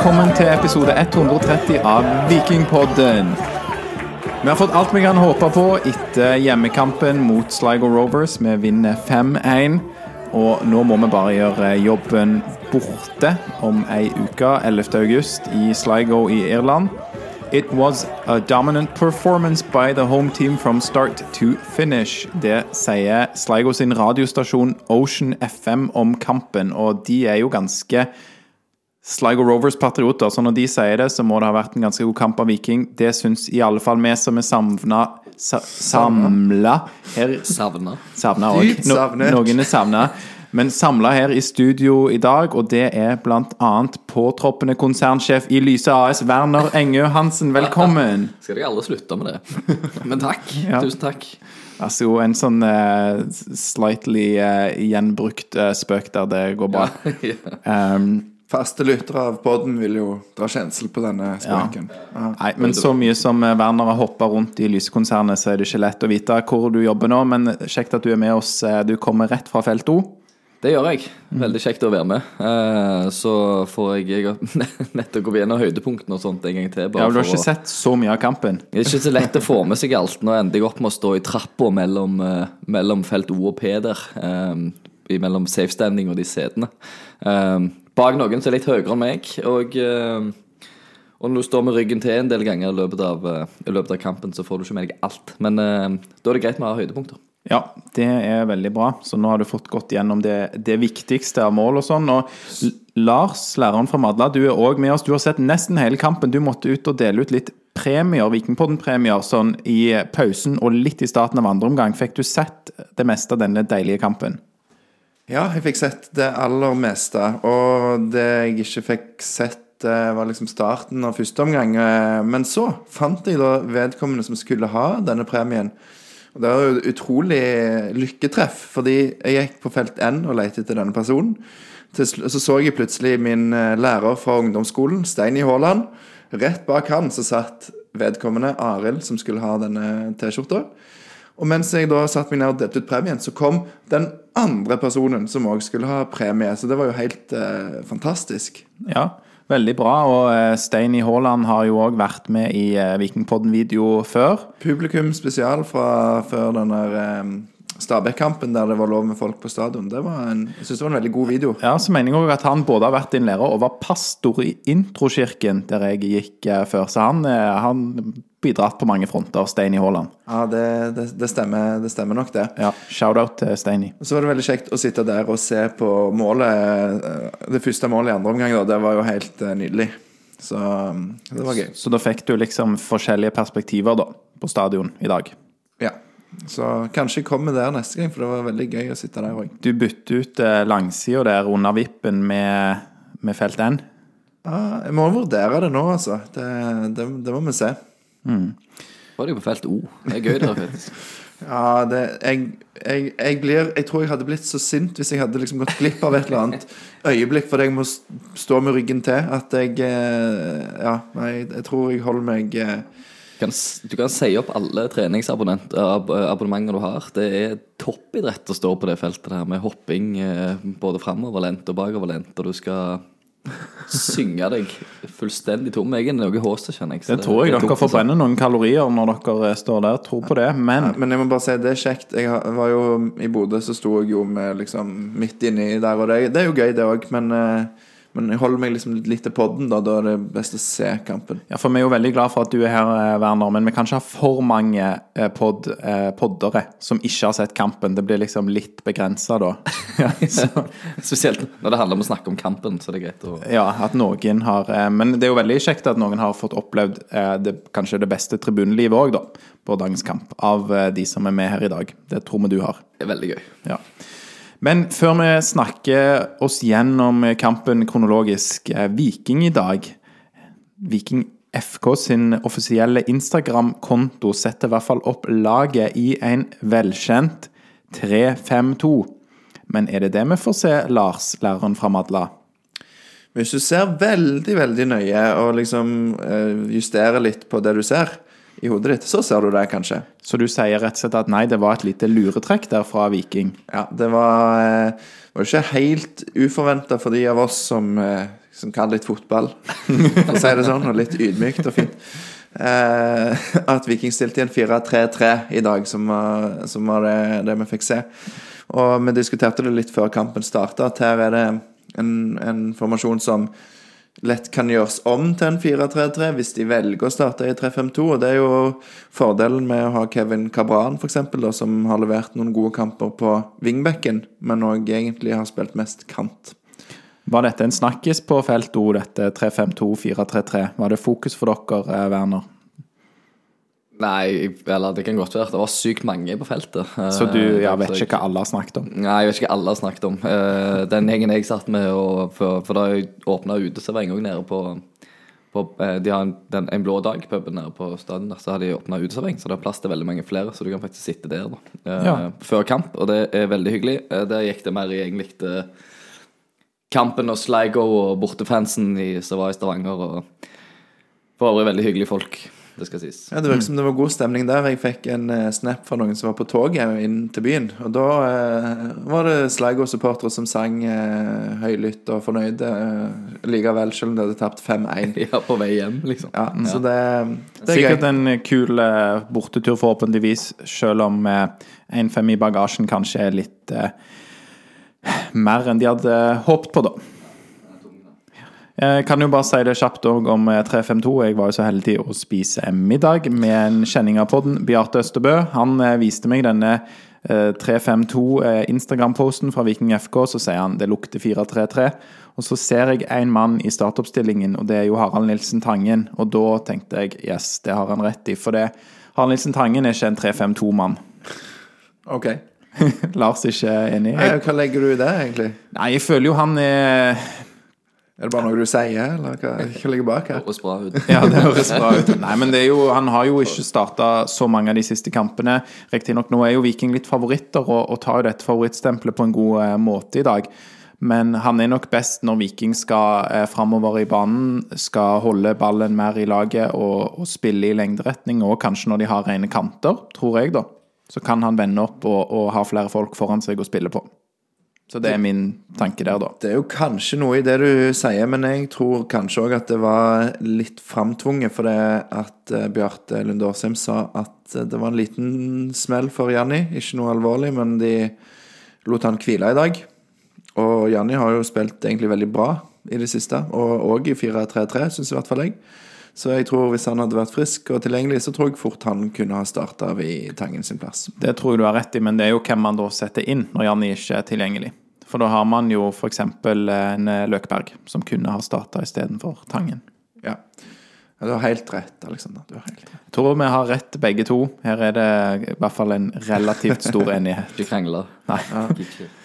velkommen til episode 130 av Vikingpodden. Vi har fått alt vi kan håpe på etter hjemmekampen mot Sligo Rovers. Vi vinner 5-1, og nå må vi bare gjøre jobben borte om ei uke, 11. august, i Sligo i Irland. It was a dominant performance by the home team from start to finish. Det sier Sligo sin radiostasjon Ocean FM om kampen, og de er jo ganske Sligo Rovers-patrioter, så når de sier det, så må det ha vært en ganske god kamp av Viking. Det syns i alle fall vi som er savna sa, Samla her Savna. Savna òg. savnet. noen er savna. Men samla her i studio i dag, og det er bl.a. påtroppende konsernsjef i Lyse AS, Werner Engø Hansen. Velkommen. Skal dere alle slutte med det. Men takk. Ja. Tusen takk. Altså en sånn uh, slightly uh, gjenbrukt uh, spøk der det går bra. Um, Faste lyttere av podden vil jo dra kjensel på denne spøken. Ja. Nei, men så mye som Werner har hoppa rundt i Lysekonsernet, så er det ikke lett å vite hvor du jobber nå. Men kjekt at du er med oss. Eh, Du kommer rett fra felt O. Det gjør jeg. Veldig kjekt å være med. Eh, Så får jeg, jeg nettopp gå gjennom høydepunktene og sånt en gang til. Ja, du har ikke å, sett så mye av kampen. det er ikke så lett å få med seg alt. Nå endte jeg opp med å stå i trappa mellom, eh, mellom felt O og P der. Mellom safe standing og de setene. Eh, Bak noen som er litt høyere enn meg. Og, eh, og når du står med ryggen til en del ganger i løpet av, eh, i løpet av kampen, så får du ikke med deg alt. Men eh, da er det greit med å ha høydepunkter. Ja, det er veldig bra. Så nå har du fått gått gjennom det, det viktigste av mål og sånn. Og Lars, læreren fra Madla, du er òg med oss. Du har sett nesten hele kampen. Du måtte ut og dele ut litt premier, Vikingpodden-premier, sånn i pausen og litt i starten av andre omgang. Fikk du sett det meste av denne deilige kampen? Ja, jeg fikk sett det aller meste. Og det jeg ikke fikk sett, var liksom starten av første omgang. Eh, Men så fant jeg da vedkommende som skulle ha denne premien. Og det var jo utrolig lykketreff, fordi jeg gikk på felt N og lette etter denne personen. Så så jeg plutselig min eh, lærer fra ungdomsskolen, Steini Haaland. Rett bak han så satt vedkommende, Arild, som skulle ha denne T-skjorta. Og mens jeg da satt meg ned og delte ut premien, så kom den andre personen som òg skulle ha premie. Så det var jo helt eh, fantastisk. Ja, veldig bra. Og eh, Steini Haaland har jo òg vært med i eh, Vikingpodden-video før. Publikum spesial fra før den der eh, Stabæk-kampen der det var lov med folk på stadion. Det var en, jeg synes det var en veldig god video. Ja, så mener jeg at han både har vært din lærer og var pastor i introkirken der jeg gikk eh, før. Så han har bidratt på mange fronter, Steini Haaland. Ja, det, det, det, stemmer, det stemmer nok, det. Ja, Shout-out til Steini. Så var det veldig kjekt å sitte der og se på målet. eh, Det første målet i andre omgang, da. Det var jo helt eh, nydelig. Så mm, det var gøy. Så da fikk du liksom forskjellige perspektiver da, på stadion i dag. Ja. Så kanskje jeg kommer der neste gang, for det var veldig gøy å sitte der òg. Du bytter ut eh, langsida der under vippen med, med felt N. Ja, jeg må vurdere det nå, altså. Det, det, det må vi se. Var det jo på felt O. Det er gøy der, faktisk. Ja, det, jeg, jeg, jeg blir Jeg tror jeg hadde blitt så sint hvis jeg hadde liksom gått glipp av et eller annet øyeblikk fordi jeg må stå med ryggen til. At jeg eh, Ja, nei, jeg tror jeg holder meg eh, Kan, du kan si opp alle treningsabonnementer du har. Det er toppidrett å stå på det feltet der med hopping eh, både framoverlent og bakoverlent, og du skal synge deg fullstendig tom. Jeg er noe håste, kjenner jeg. så Det tror jeg det er dere forbrenner noen kalorier når dere eh, står der. Tror på det. Men Men jeg må bare si det er kjekt. Jeg var jo I Bodø så sto jeg jo med liksom midt inni der, og det, det er jo gøy, det òg, men, eh, men jeg holder meg liksom litt til podden, da. Da er det best å se kampen. Ja, for Vi er jo veldig glad for at du er her, eh, Werner, men vi kan ikke ha for mange eh, pod, eh, poddere som ikke har sett kampen. Det blir liksom litt begrensa da. Ja, Spesielt når det handler om å snakke om kampen, så det er greit å ja, at noen har Men det er jo veldig kjekt at noen har fått opplevd det, kanskje det beste tribunelivet òg, da, på dagens kamp, av de som er med her i dag. Det tror vi du har. Det er veldig gøy. Ja. Men før vi snakker oss gjennom kampen kronologisk eh, Viking i dag Viking FK sin offisielle Instagram-konto setter i hvert fall opp laget i en velkjent 3-5-2. Men er det det vi får se, Lars, læreren fra Madla? Hvis du ser veldig, veldig nøye og liksom eh, justerer litt på det du ser i hodet ditt, så ser du det kanskje. Så du sier rett og slett at nei, det var et lite luretrekk der fra Viking? Ja, det var, eh, var ikke helt uforventa for de av oss som eh, som kan litt fotball, for å si det sånn, og litt ydmykt og fint, eh, at Viking stilte i en 4-3-3 i dag, som var, som var det, det vi fikk se. Og vi diskuterte det litt før kampen starta, at her er det en, en formasjon som lett kan gjøres om til en 4-3-3 hvis de velger å starte i 3-5-2. Og det er jo fordelen med å ha Kevin Cabran, f.eks., som har levert noen gode kamper på wingbacken, men òg egentlig har spilt mest kant. Var dette en snakkis på felt O, dette 3-5-2-4-3-3? Var det fokus for dere, eh, Werner? Nei, eller det kan godt være. Det var sykt mange på feltet. Så du Eh, ja, vet ikke hva alle har snakket om? Nei, jeg vet ikke hva alle har snakket om. Eh, den gjengen jeg satt med, og, for, for da jeg åpna uteservering òg nede på, på eh, De har en, den, en blå dag, puben nede på stadion, så har de åpna uteservering, så det er plass til veldig mange flere. Så du kan faktisk sitte der da, Ja. før kamp, og det er veldig hyggelig. Der gikk det mer i egentlig til kampen og Sligo og bortefansen i, som var i Stavanger. Og for øvrig veldig hyggelige folk, det skal sies. Ja, Det virker som det var god stemning der. Jeg fikk en eh, snap fra noen som var på toget inn til byen. Og da eh, var det Sligo-supportere som sang eh, høylytt og fornøyde eh, likevel, selv om de hadde tapt 5-1. Ja, på vei hjem, liksom. Ja, så det, det er Sikkert gøy. en kul eh, bortetur, forhåpentligvis, selv om eh, 1-5 i bagasjen kanskje er litt eh, mer enn de hadde håpet på, da. Jeg kan jo bare si det kjapt òg om eh, 352. Jeg var jo så heldig å spise middag med en kjenning av podden, Bjarte Østerbø. Han eh, viste meg denne eh, 352 eh, Instagram-posten fra Viking FK. Så sier han det lukter 433. Og så ser jeg en mann i startoppstillingen, og det er jo Harald Nilsen Tangen. Og da tenkte jeg yes, det har han rett i. For det, Harald Nilsen Tangen er ikke en 352-mann. Ok. Lars er ikke enig? Nei, Jeg, hva legger du i det, egentlig? nei, jeg føler jo han er Er det bare noe du sier, eller hva, hva ligger bak her? Høres bra ut. Ja, det høres bra ut. Nei, men det er jo, han har jo ikke starta så mange av de siste kampene. Riktignok nå er jo Viking litt favoritter og, og tar jo dette favorittstempelet på en god eh, måte i dag. Men han er nok best når Viking skal eh, framover i banen, skal holde ballen mer i laget og, og spille i lengderetning, og kanskje når de har rene kanter, tror jeg, da. Så kan han vende opp og, og ha flere folk foran seg å spille på. Så det er min tanke der, da. Det er jo kanskje noe i det du sier, men jeg tror kanskje òg at det var litt framtvunget. For det at eh, Bjarte Lunde Årsheim sa at eh, det var en liten smell for Janni. Ikke noe alvorlig, men de lot han hvile i dag. Og Janni har jo spilt egentlig veldig bra i det siste, og òg i 4-3-3, syns i hvert fall jeg. Så jeg tror hvis han hadde vært frisk og tilgjengelig, så tror jeg fort han kunne ha starta ved Tangen sin plass. Det tror jeg du har rett i, men det er jo hvem man da setter inn når Janni ikke er tilgjengelig. For da har man jo f.eks. en eh, Løkberg, som kunne ha starta istedenfor Tangen. Ja. ja. Du har helt rett, Alexander. Du har helt rett. Jeg tror vi har rett begge to. Her er det i hvert fall en relativt stor enighet. Ikke krangler. Nei. Ja.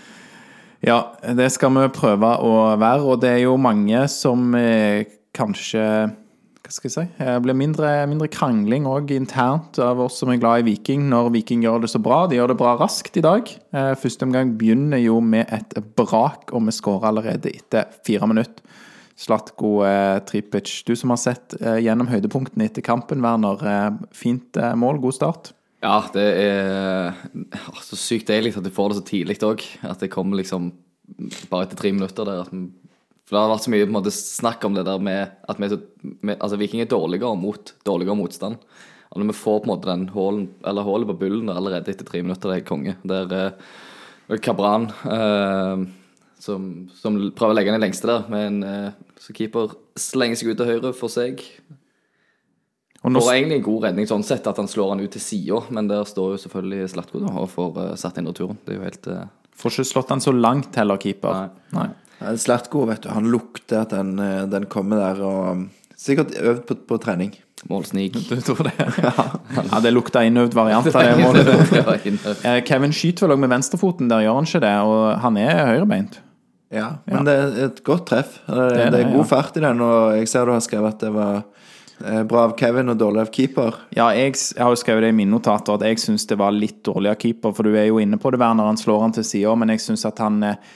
Ja, det skal vi prøve å være, og det er jo mange som eh, kanskje hva skal jeg si? Det blir mindre, mindre krangling òg internt av oss som er glad i Viking, når Viking gjør det så bra. De gjør det bra raskt i dag. Eh, Første omgang begynner jo med et brak, og vi skårer allerede etter fire minutter. Slatko eh, Tripic, du som har sett eh, gjennom høydepunktene etter kampen, Werner. Eh, fint eh, mål, god start. Ja, det er så sykt deilig at du får det så tidlig òg. At det kommer liksom bare etter tre minutter der. At vi, for det har vært så mye måte, snakk om det der med at vi med, altså, Viking er dårligere mot dårligere motstand. Og når vi får på en måte den hålen, eller hullet på bullen allerede etter tre minutter, det er konge. Der uh, Kabran uh, som, som prøver å legge den lengste der, med en eh, så keeper slenger seg ut til høyre for seg. Og nå, Får egentlig en god redning sånn sett, at han slår han ut til sida, men der står jo selvfølgelig Slatko og får uh, satt inn returen. Det er jo helt uh, får ikke slått han så langt heller, keeper. Nei. Ja, Slatko, vet du, han lukter at den, eh, den kommer der og Sikkert øvd på, på trening. målsnik. Du tror det? Ja, det lukta innøvd variant av det målet. Ja. Eh, Kevin skyter vel òg med venstrefoten, der gjør han ikke det, og han er høyrebeint. Ja, men det er et godt treff. Det, er det, det, er god ja. fart i den, og jeg ser du har skrevet at det var eh, bra av Kevin og dårlig av keeper. Ja, jeg, jeg har jo skrevet det i mine notater at jeg syns det var litt dårlig av keeper, for du er jo inne på det, Werner. Han slår han til sida, men jeg syns at han eh,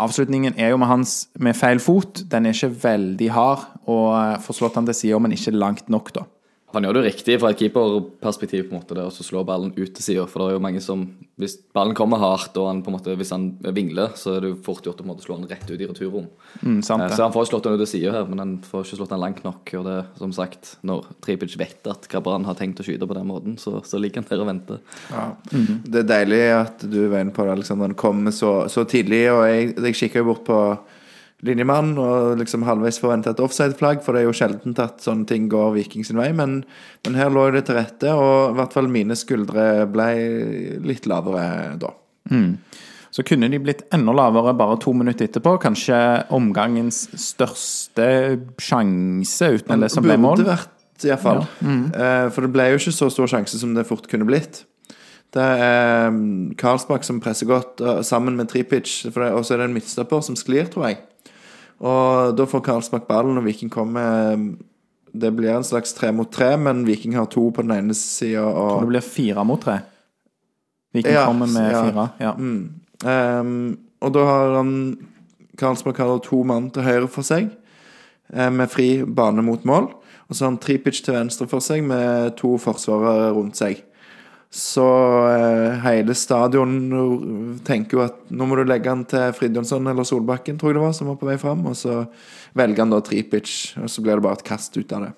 Avslutningen er jo med hans med feil fot. Den er ikke veldig hard, og eh, får slått han til sida, men ikke langt nok, da. Han gjør det jo riktig fra et keeperperspektiv, på en måte, det å slå ballen ut til sida. For det er jo mange som Hvis ballen kommer hardt, og han på en måte, hvis han vingler, så er det jo fort gjort å på en måte slå den rett ut i returrom. Mm, sant Eh. Så han får slått den ut til sida her, men han får ikke slått den langt nok. Og det, som sagt, når Tripic vet at Grabran har tenkt å skyte på den måten, så, så ligger han der og venter. Ja. Det er deilig at du var inne på det, Alexander. Han kommer så, så tidlig, og jeg, jeg kikker jo bort på linjemannen og liksom halvveis forventa et offside-flagg, for det er jo sjelden at sånne ting går Viking sin vei, men, men her lå det til rette, og i hvert fall mine skuldre ble litt lavere da. Så kunne de blitt enda lavere bare to minutter etterpå. Kanskje omgangens største sjanse uten det som ble mål. Burde vært, iallfall. Eh, for det ble jo ikke så stor sjanse som det fort kunne blitt. Det er um, Karlsbakk som presser godt sammen med Tripic, og så er det en midtstopper som sklir, tror jeg. Og da får Karlsbakk ballen, og Viking kommer um, Det blir en slags tre mot tre, men Viking har to på den ene sida Og og det blir fire mot tre. Viking Ja, kommer med ja. fire. Ja. Um, og da har han Karlsbakk har to mann til høyre for seg, eh, med fri bane mot mål. Og så har han Tripic til venstre for seg, med to forsvarere rundt seg. Så eh, hele stadion tenker jo at nå må du legge han til Fridjonsson eller Solbakken, tror jeg det var, som var på vei fram. Og så velger han da Tripic, og så blir det bare et kast ut av det.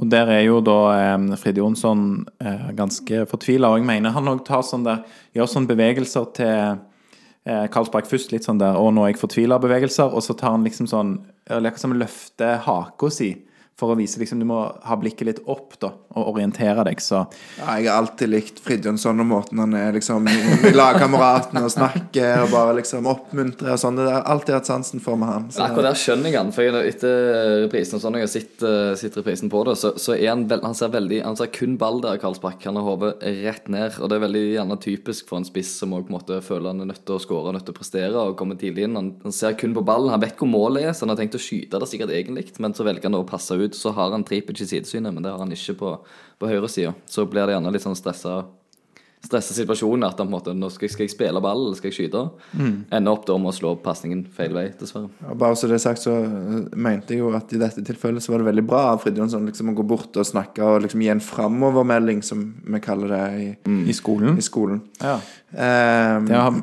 Og der er jo da eh, Frid Jonsson eh, ganske fortvila. Og jeg mener han òg sånn Gjør sånne bevegelser til eh, Karlsberg først, litt sånn der 'Å, nå er jeg fortvila'-bevegelser, og så tar han liksom sånn Leker som løfter haka si. For å vise liksom Du må ha blikket litt opp, da, og orientere deg, så Ja, jeg har alltid likt Fridjonsson og måten han er liksom med lagkameratene og snakker og bare liksom oppmuntrer og sånn. Det har alltid hatt sansen for med han. Så, Akkurat der skjønner jeg han, for jeg, etter reprisen og sånn, jeg har sett, eh, sett reprisen på det, så, så er han, veld, han ser veldig Han ser kun ball der, Karlsbakk. Han har hodet rett ned, og det er veldig gjerne typisk for en spiss som også på en måte føler han er nødt til å skåre, nødt til å prestere og komme tidlig inn. Han, han ser kun på ballen. Han vet hvor målet er, så han har tenkt å skyte det sikkert egentlig, men så velger han å passe ut. Så har han Tripic i sidesynet, men det har han ikke på, på høyresida. Så blir det gjerne litt sånn stressa stressa situasjonen at han på en måte, nå skal, skal jeg spille ball eller skal jeg skyte? Ender opp da med å slå pasningen feil vei, dessverre. og bare så det er sagt, så øh, mente jeg jo at i dette tilfellet så var det veldig bra av Fridtjonsson liksom å gå bort og snakke og liksom gi en framovermelding, som vi kaller det i, i skolen i skolen. ja. Um, Det har,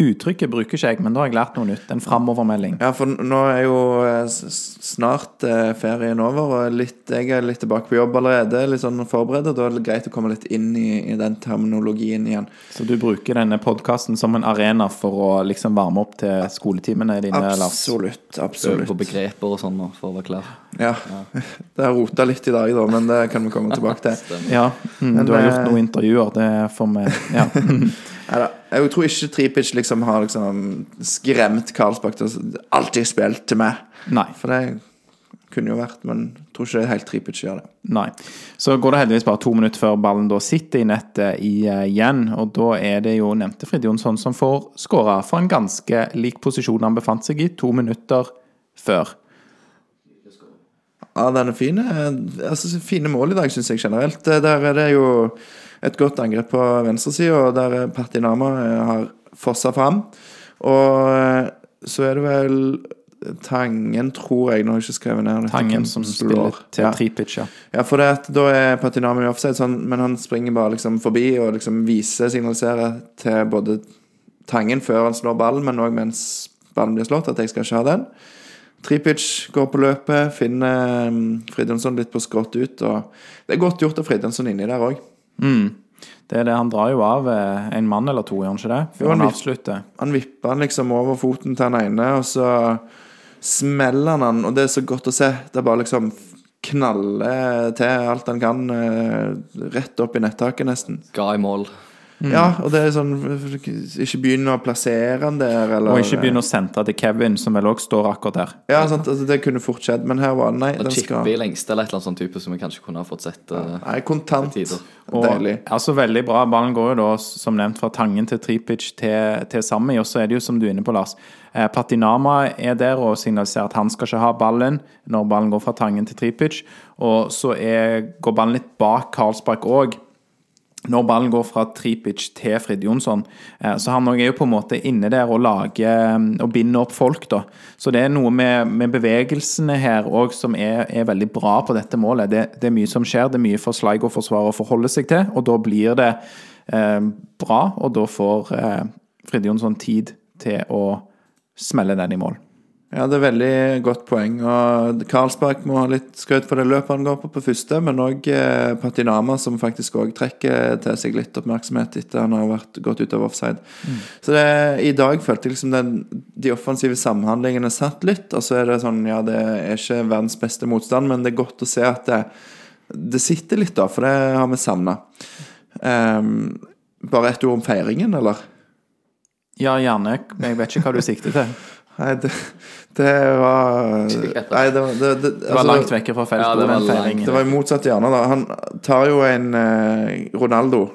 uttrykket bruker ikke jeg, men da har jeg lært noe nytt. En framovermelding. Ja, for nå er jo eh, snart eh, ferien over, og litt, jeg er litt tilbake på jobb allerede, litt sånn forberedt, og da er det greit å komme litt inn i, i den terminologien igjen. Så du bruker denne podkasten som en arena for å liksom varme opp til skoletimene dine, Absolutt. Absolutt. Øve på begreper og sånn for å være klar. Ja. Det har rota litt i dag, da, men det kan vi komme tilbake til. Ja, mm, Men, du har eh, gjort noen intervjuer, det får vi Ja. Jeg tror ikke Tripic liksom har liksom skremt Karlsbakk til å alltid spilt til meg. Nei. For det kunne jo vært, men jeg tror ikke det er helt Tripic gjør det. Nei. Så går det heldigvis bare to minutter før ballen da sitter i nettet igjen. Og da er det jo nevnte Frid Jonsson som får skåra for en ganske lik posisjon han befant seg i to minutter før. Ja, den er fin. Eh, Altså, fine mål i dag, syns jeg generelt. Eh, Der er det jo et godt angrep på venstresida, der Patinama eh, har fossa fram. Og eh, så er det vel Tangen, tror jeg. Nå har jeg ikke skrevet ned. det. Tangen som slår. spiller til ja. Tripic, ja. Ja, for det at da er Patinami offside, sånn, men han springer bare liksom forbi og liksom viser, signaliserer til både Tangen før han slår ballen, men òg mens ballen blir slått, at jeg skal ikke ha den. Tripic går på løpet, finner um, Fridjonsson litt på skrått ut, og det er godt gjort av Fridjonsson inni der òg. Det er det, Han drar jo av eh, en mann eller to, gjør han ikke det? Jo, han han- avslutter. Han vipper han liksom over foten til han ene, og så smeller han og det er så godt å se. Det er bare liksom knaller til alt han kan, eh, rett opp i nettaket, nesten. Ga i mål. Ja, og det er sånn Ikke begynn å plassere han der, eller Og ikke begynn å sentre til Kevin, som vel òg står akkurat der. Ja, sant, altså, det kunne fort skjedd, men her var det Nei, Og den chippe skal i lengste eller et eller annet sånt type som vi kanskje kunne ha fått sett. Uh, Nei, kontant. Og, Deilig. Altså Veldig bra. Ballen går jo da, som nevnt, fra Tangen til Tripic til, til Sami. Og så er det jo, som du er inne på, Lars, eh, Patinama er der og signaliserer at han skal ikke ha ballen når ballen går fra Tangen til Tripic. Og så er, går ballen litt bak Karlsbakk òg. Når ballen går fra Tripic til Frid Jonsson, eh, så han er jo på en måte inne der og lager mm, og binder opp folk, da. Så det er noe med, med bevegelsene her òg som er, er, veldig bra på dette målet. Det, det, er mye som skjer, det er mye for Sligo-forsvaret å forholde seg til, og da blir det eh, bra, og da får eh, Frid Jonsson tid til å smelle den i mål. Ja, det er veldig godt poeng. Og Karlsbakk må ha litt skryt for det løpet han går på på første, men òg eh, Patinama, som faktisk òg trekker til seg litt oppmerksomhet etter han har vært, gått ut av offside. Mm. Så det, i dag følte jeg liksom den, de offensive samhandlingene satt litt, og så er det sånn Ja, det er ikke verdens beste motstand, men det er godt å se at det, det sitter litt, da, for det har vi savna. Um, ehm, bare et ord om feiringen, eller? Ja, gjerne. Jeg vet ikke hva du sikter til. Nei, det, det var Nei, det, det, det, det var altså, langt vekke fra feltet. Ja, det, var det var i motsatt hjørne. da Han tar jo en eh, Ronaldo.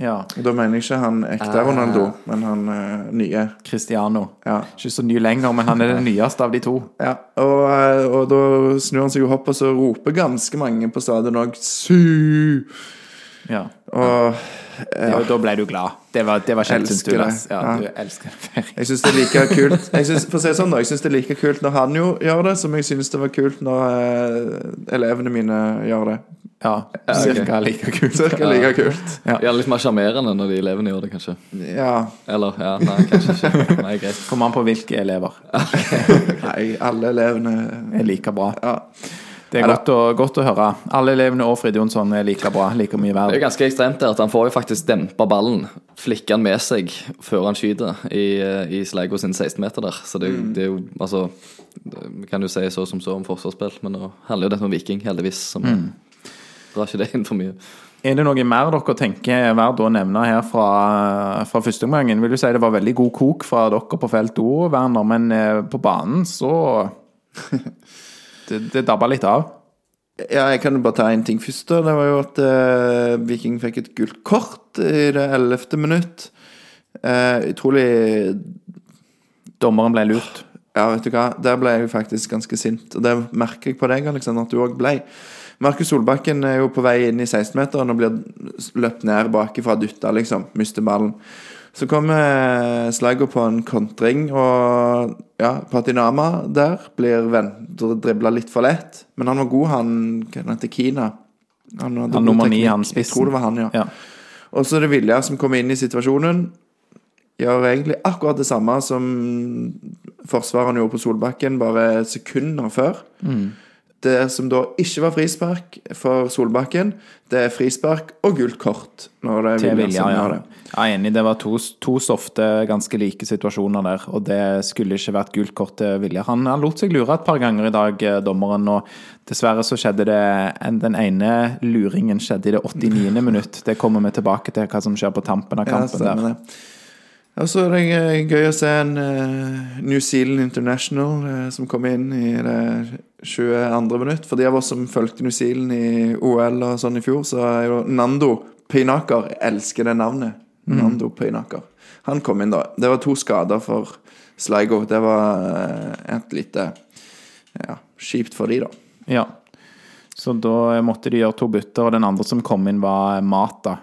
Ja. Da mener jeg ikke han ekte eh, Ronaldo, men han eh, nye. Cristiano. Ja. Ikke så ny lenger, men han er den nyeste av de to. Ja, Og, eh, og da snur han seg opp, og så roper ganske mange på stadion òg 'Su'. Ja. Og ja. Da ble du glad. Det var, det var kjent, du. Ja, ja. Du elsker ferie. Jeg syns det er like kult jeg synes, For å si det sånn da, jeg syns det er like kult når han jo gjør det, som jeg syns det var kult når uh, elevene mine gjør det. Ja, cirka okay. like kult. Cirka like kult. Ja. ja, litt mer sjarmerende når de elevene gjør det, kanskje. Ja. Eller ja, nei, kanskje ikke. Nei, greit. Kommer an på hvilke elever. nei, alle elevene er like bra. Ja det er godt å, godt å, høre. Alle elevene og Frid Jonsson er like bra. like mye verd. Det er ganske ekstremt der at han får jo faktisk dempa ballen. Flikker han med seg før han skyter i, i Sleigo sin 16-meter der. Så det, mm. det, er jo altså Vi kan jo si så som så om forsvarsspill, men nå handler jo dette om Viking, heldigvis. Så mm. drar ikke det inn for mye. Er det noe mer dere tenker er verdt å nevne her fra, fra første omgangen? Vil du si det var veldig god kok fra dere på felt O, Werner, men eh, på banen så det, det dabba litt av. Ja, jeg kan jo bare ta én ting først. da Det var jo at eh, Viking fikk et gult kort i det ellevte minutt. Eh, utrolig Dommeren ble lurt. Ja, vet du hva. Der ble jeg jo faktisk ganske sint. Og det merker jeg på deg, Alexander, at du òg ble. Markus Solbakken er jo på vei inn i 16-meteren og blir løpt ned bakifra, dytta, liksom. Mister ballen. Så kommer Slago på en kontring, og ja, Patinama der blir dribla litt for lett. Men han var god, han Hva heter Kina? Han, han nummer ni, han spissen. Jeg tror det var han, ja. ja. Og så er det Vilja som kommer inn i situasjonen. Gjør egentlig akkurat det samme som forsvareren gjorde på Solbakken bare sekunder før. Mm. Det som da ikke var frispark for Solbakken, det er frispark og gult kort. Når det er Vilja som ja. Det. Jeg er enig, det var to, to softe, ganske like situasjoner der. Og det skulle ikke vært gult kort til Vilja. Han, han, lot seg lure et par ganger i dag, eh, dommeren. Og dessverre så skjedde det Den ene luringen skjedde i det 89. minutt. Det kommer vi tilbake til, hva som skjer på tampen av kampen ja, der. Og så er det eh, gøy å se en uh, New Zealand International uh, som kom inn i det 22. minutt. For de av oss som fulgte New Zealand i OL og sånn i fjor, så er jo Nando Pinaker elsker det navnet. Mm. Nando Pinaker. Han kom inn da. Det var to skader for Sligo. Det var et lite ja, kjipt for de da. Ja. Så da måtte de gjøre to bytter, og den andre som kom inn, var Mata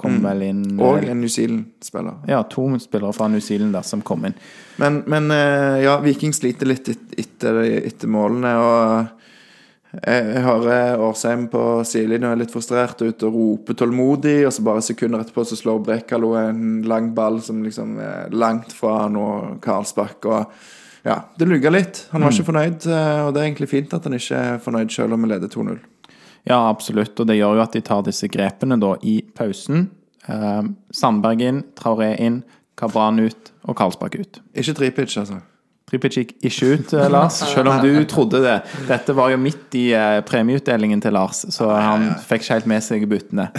kom mm. vel inn Og en New Zealand-spiller. Ja, to spillere fra New Zealand der som kom inn. Men, men eh, ja, Viking sliter litt etter, etter målene. Og jeg hører Årsheim på sidelinja er litt frustrert ute og roper tålmodig, og så bare sekunder etterpå så slår Brekalo en lang ball som liksom er langt fra noe Karlsbakk. Og ja, det lugga litt. Han var mm. ikke fornøyd, eh, og det er egentlig fint at han ikke er fornøyd selv om vi leder 2-0. Ja, absolutt. Og det gjør jo at de tar disse grepene da i pausen. Eh, Sandberg inn, Traoré inn, Kabran ut og Karlsbakk ut. Ikke tripitch, altså? Tripic gikk ikke ut, eh, Lars, selv om du trodde det. Dette var jo midt i uh, premieutdelingen til Lars, så han fikk ikke helt med seg byttene.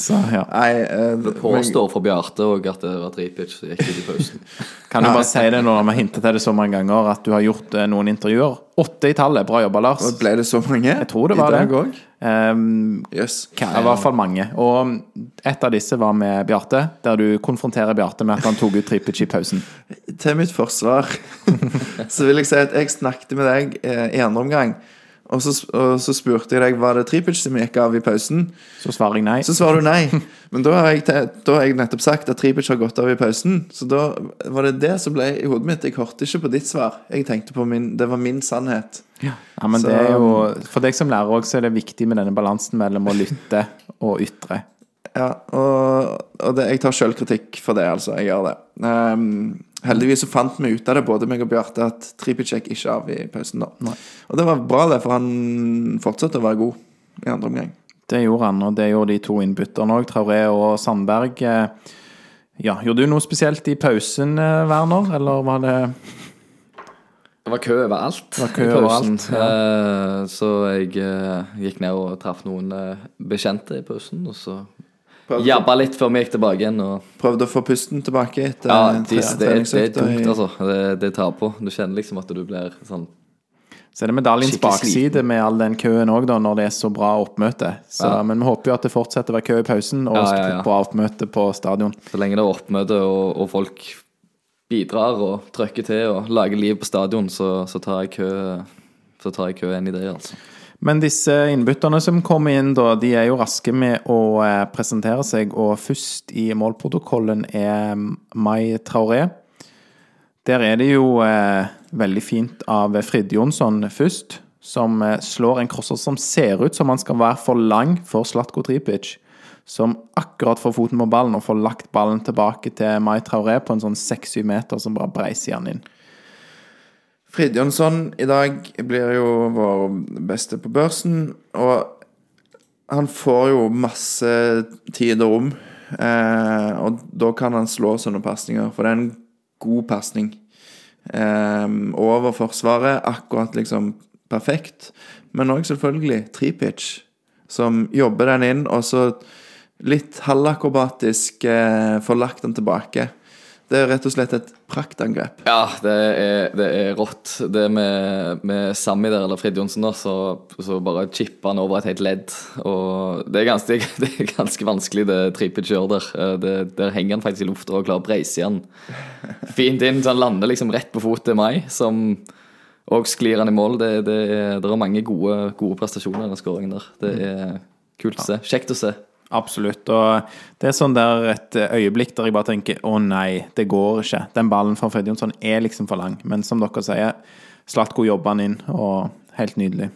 Så, ja. Nei, uh, det påstår for Bjarte òg at det var tripic som gikk ut i pausen. Kan du bare si det når vi har hintet til det så mange ganger, at du har gjort uh, noen intervjuer? Åtte i tallet. Bra jobba, Lars. Og ble det så mange? Jeg tror det var I dag òg? Um, yes. I hvert fall mange. Og et av disse var med Bjarte, der du konfronterer Bjarte med at han tok ut trippet i pausen. Til mitt forsvar så vil jeg si at jeg snakket med deg eh, i andre omgang, Og så, og så spurte jeg deg var det Tripic som gikk av i pausen. Så svarer jeg nei. Så svarer du nei. Men da har jeg, da har jeg nettopp sagt at Tripic har gått av i pausen. Så da var det det som ble i hodet mitt. Jeg hørte ikke på ditt svar. Jeg tenkte på min Det var min sannhet. Ja, men Så- det er jo For deg som lærer òg, så er det viktig med denne balansen mellom å lytte og ytre. Ja, og, og det, jeg tar sjølkritikk for det, altså. Jeg gjør det. Ehm, heldigvis så fant vi ut av det, både meg og Bjarte, at Tripicek ikke ikke av i pausen da. Og det var bra, det, for han fortsatte å være god i andre omgang. Det gjorde han, og det gjorde de to innbytterne òg, Traoré og Sandberg. Eh, Ja, Gjorde du noe spesielt i pausen, eh, Werner, eller var det Det var kø overalt. var kø i pausen. overalt, Eh, så jeg gikk ned og traff noen bekjente i pausen, og så Prøvde, jabba litt før vi gikk tilbake igjen. Og, prøvde å få pusten tilbake etter ja, det, er- det er tungt, altså. Det, det tar på. Du kjenner liksom at du blir sånn Så er det medaljens bakside med all den køen òg, når det er så bra oppmøte. Så, Ja. Men vi håper jo at det fortsetter å være kø i pausen, og Ja, ja, ja. på oppmøte på stadion. Så lenge det er oppmøte og, og folk bidrar og trykker til og lager liv på stadion, så, så tar jeg kø Så tar jeg kø inn i det, altså. Men disse innbytterne som kommer inn, da, de er jo raske med å eh, presentere seg. Og først i målprotokollen er Mai Traoré. Der er det jo eh, veldig fint av Frid Jonsson først, som eh, slår en crosser som ser ut som han skal være for lang for Slatko Tripic. Som akkurat får foten på ballen og får lagt ballen tilbake til Mai Traoré på en sånn 6-7 meter som bare breiser han inn. Fridjonsson i dag blir jo vår beste på børsen, og han får jo masse tid og rom. Eh, og da kan han slå sånne pasninger, for det er en god pasning. Eh, over Forsvaret, akkurat liksom perfekt. Men òg selvfølgelig tripitch, som jobber den inn, og så litt halvakrobatisk eh, får lagt den tilbake. Det er rett og slett et praktangrep. Ja, det er, det er rått. Det med, med Sammy der, eller Frid Johnsen, så, så bare chipper han over et helt ledd. Og det er ganske, det er ganske vanskelig, det Tripic gjør der. Eh, Det, der henger han faktisk i lufta og klarer å breise igjen fint inn, så han lander liksom rett på fot til Mai, som og sklir han i mål. Det, er, det er mange gode, gode prestasjoner i den skåringen der. Det er kult å se. Kjekt å se. Absolutt. Og det er sånn der et øyeblikk der jeg bare tenker å nei, det går ikke. Den ballen fra Fred Jonsson er liksom for lang. Men som dere sier, Slatko jobber han inn, og helt nydelig.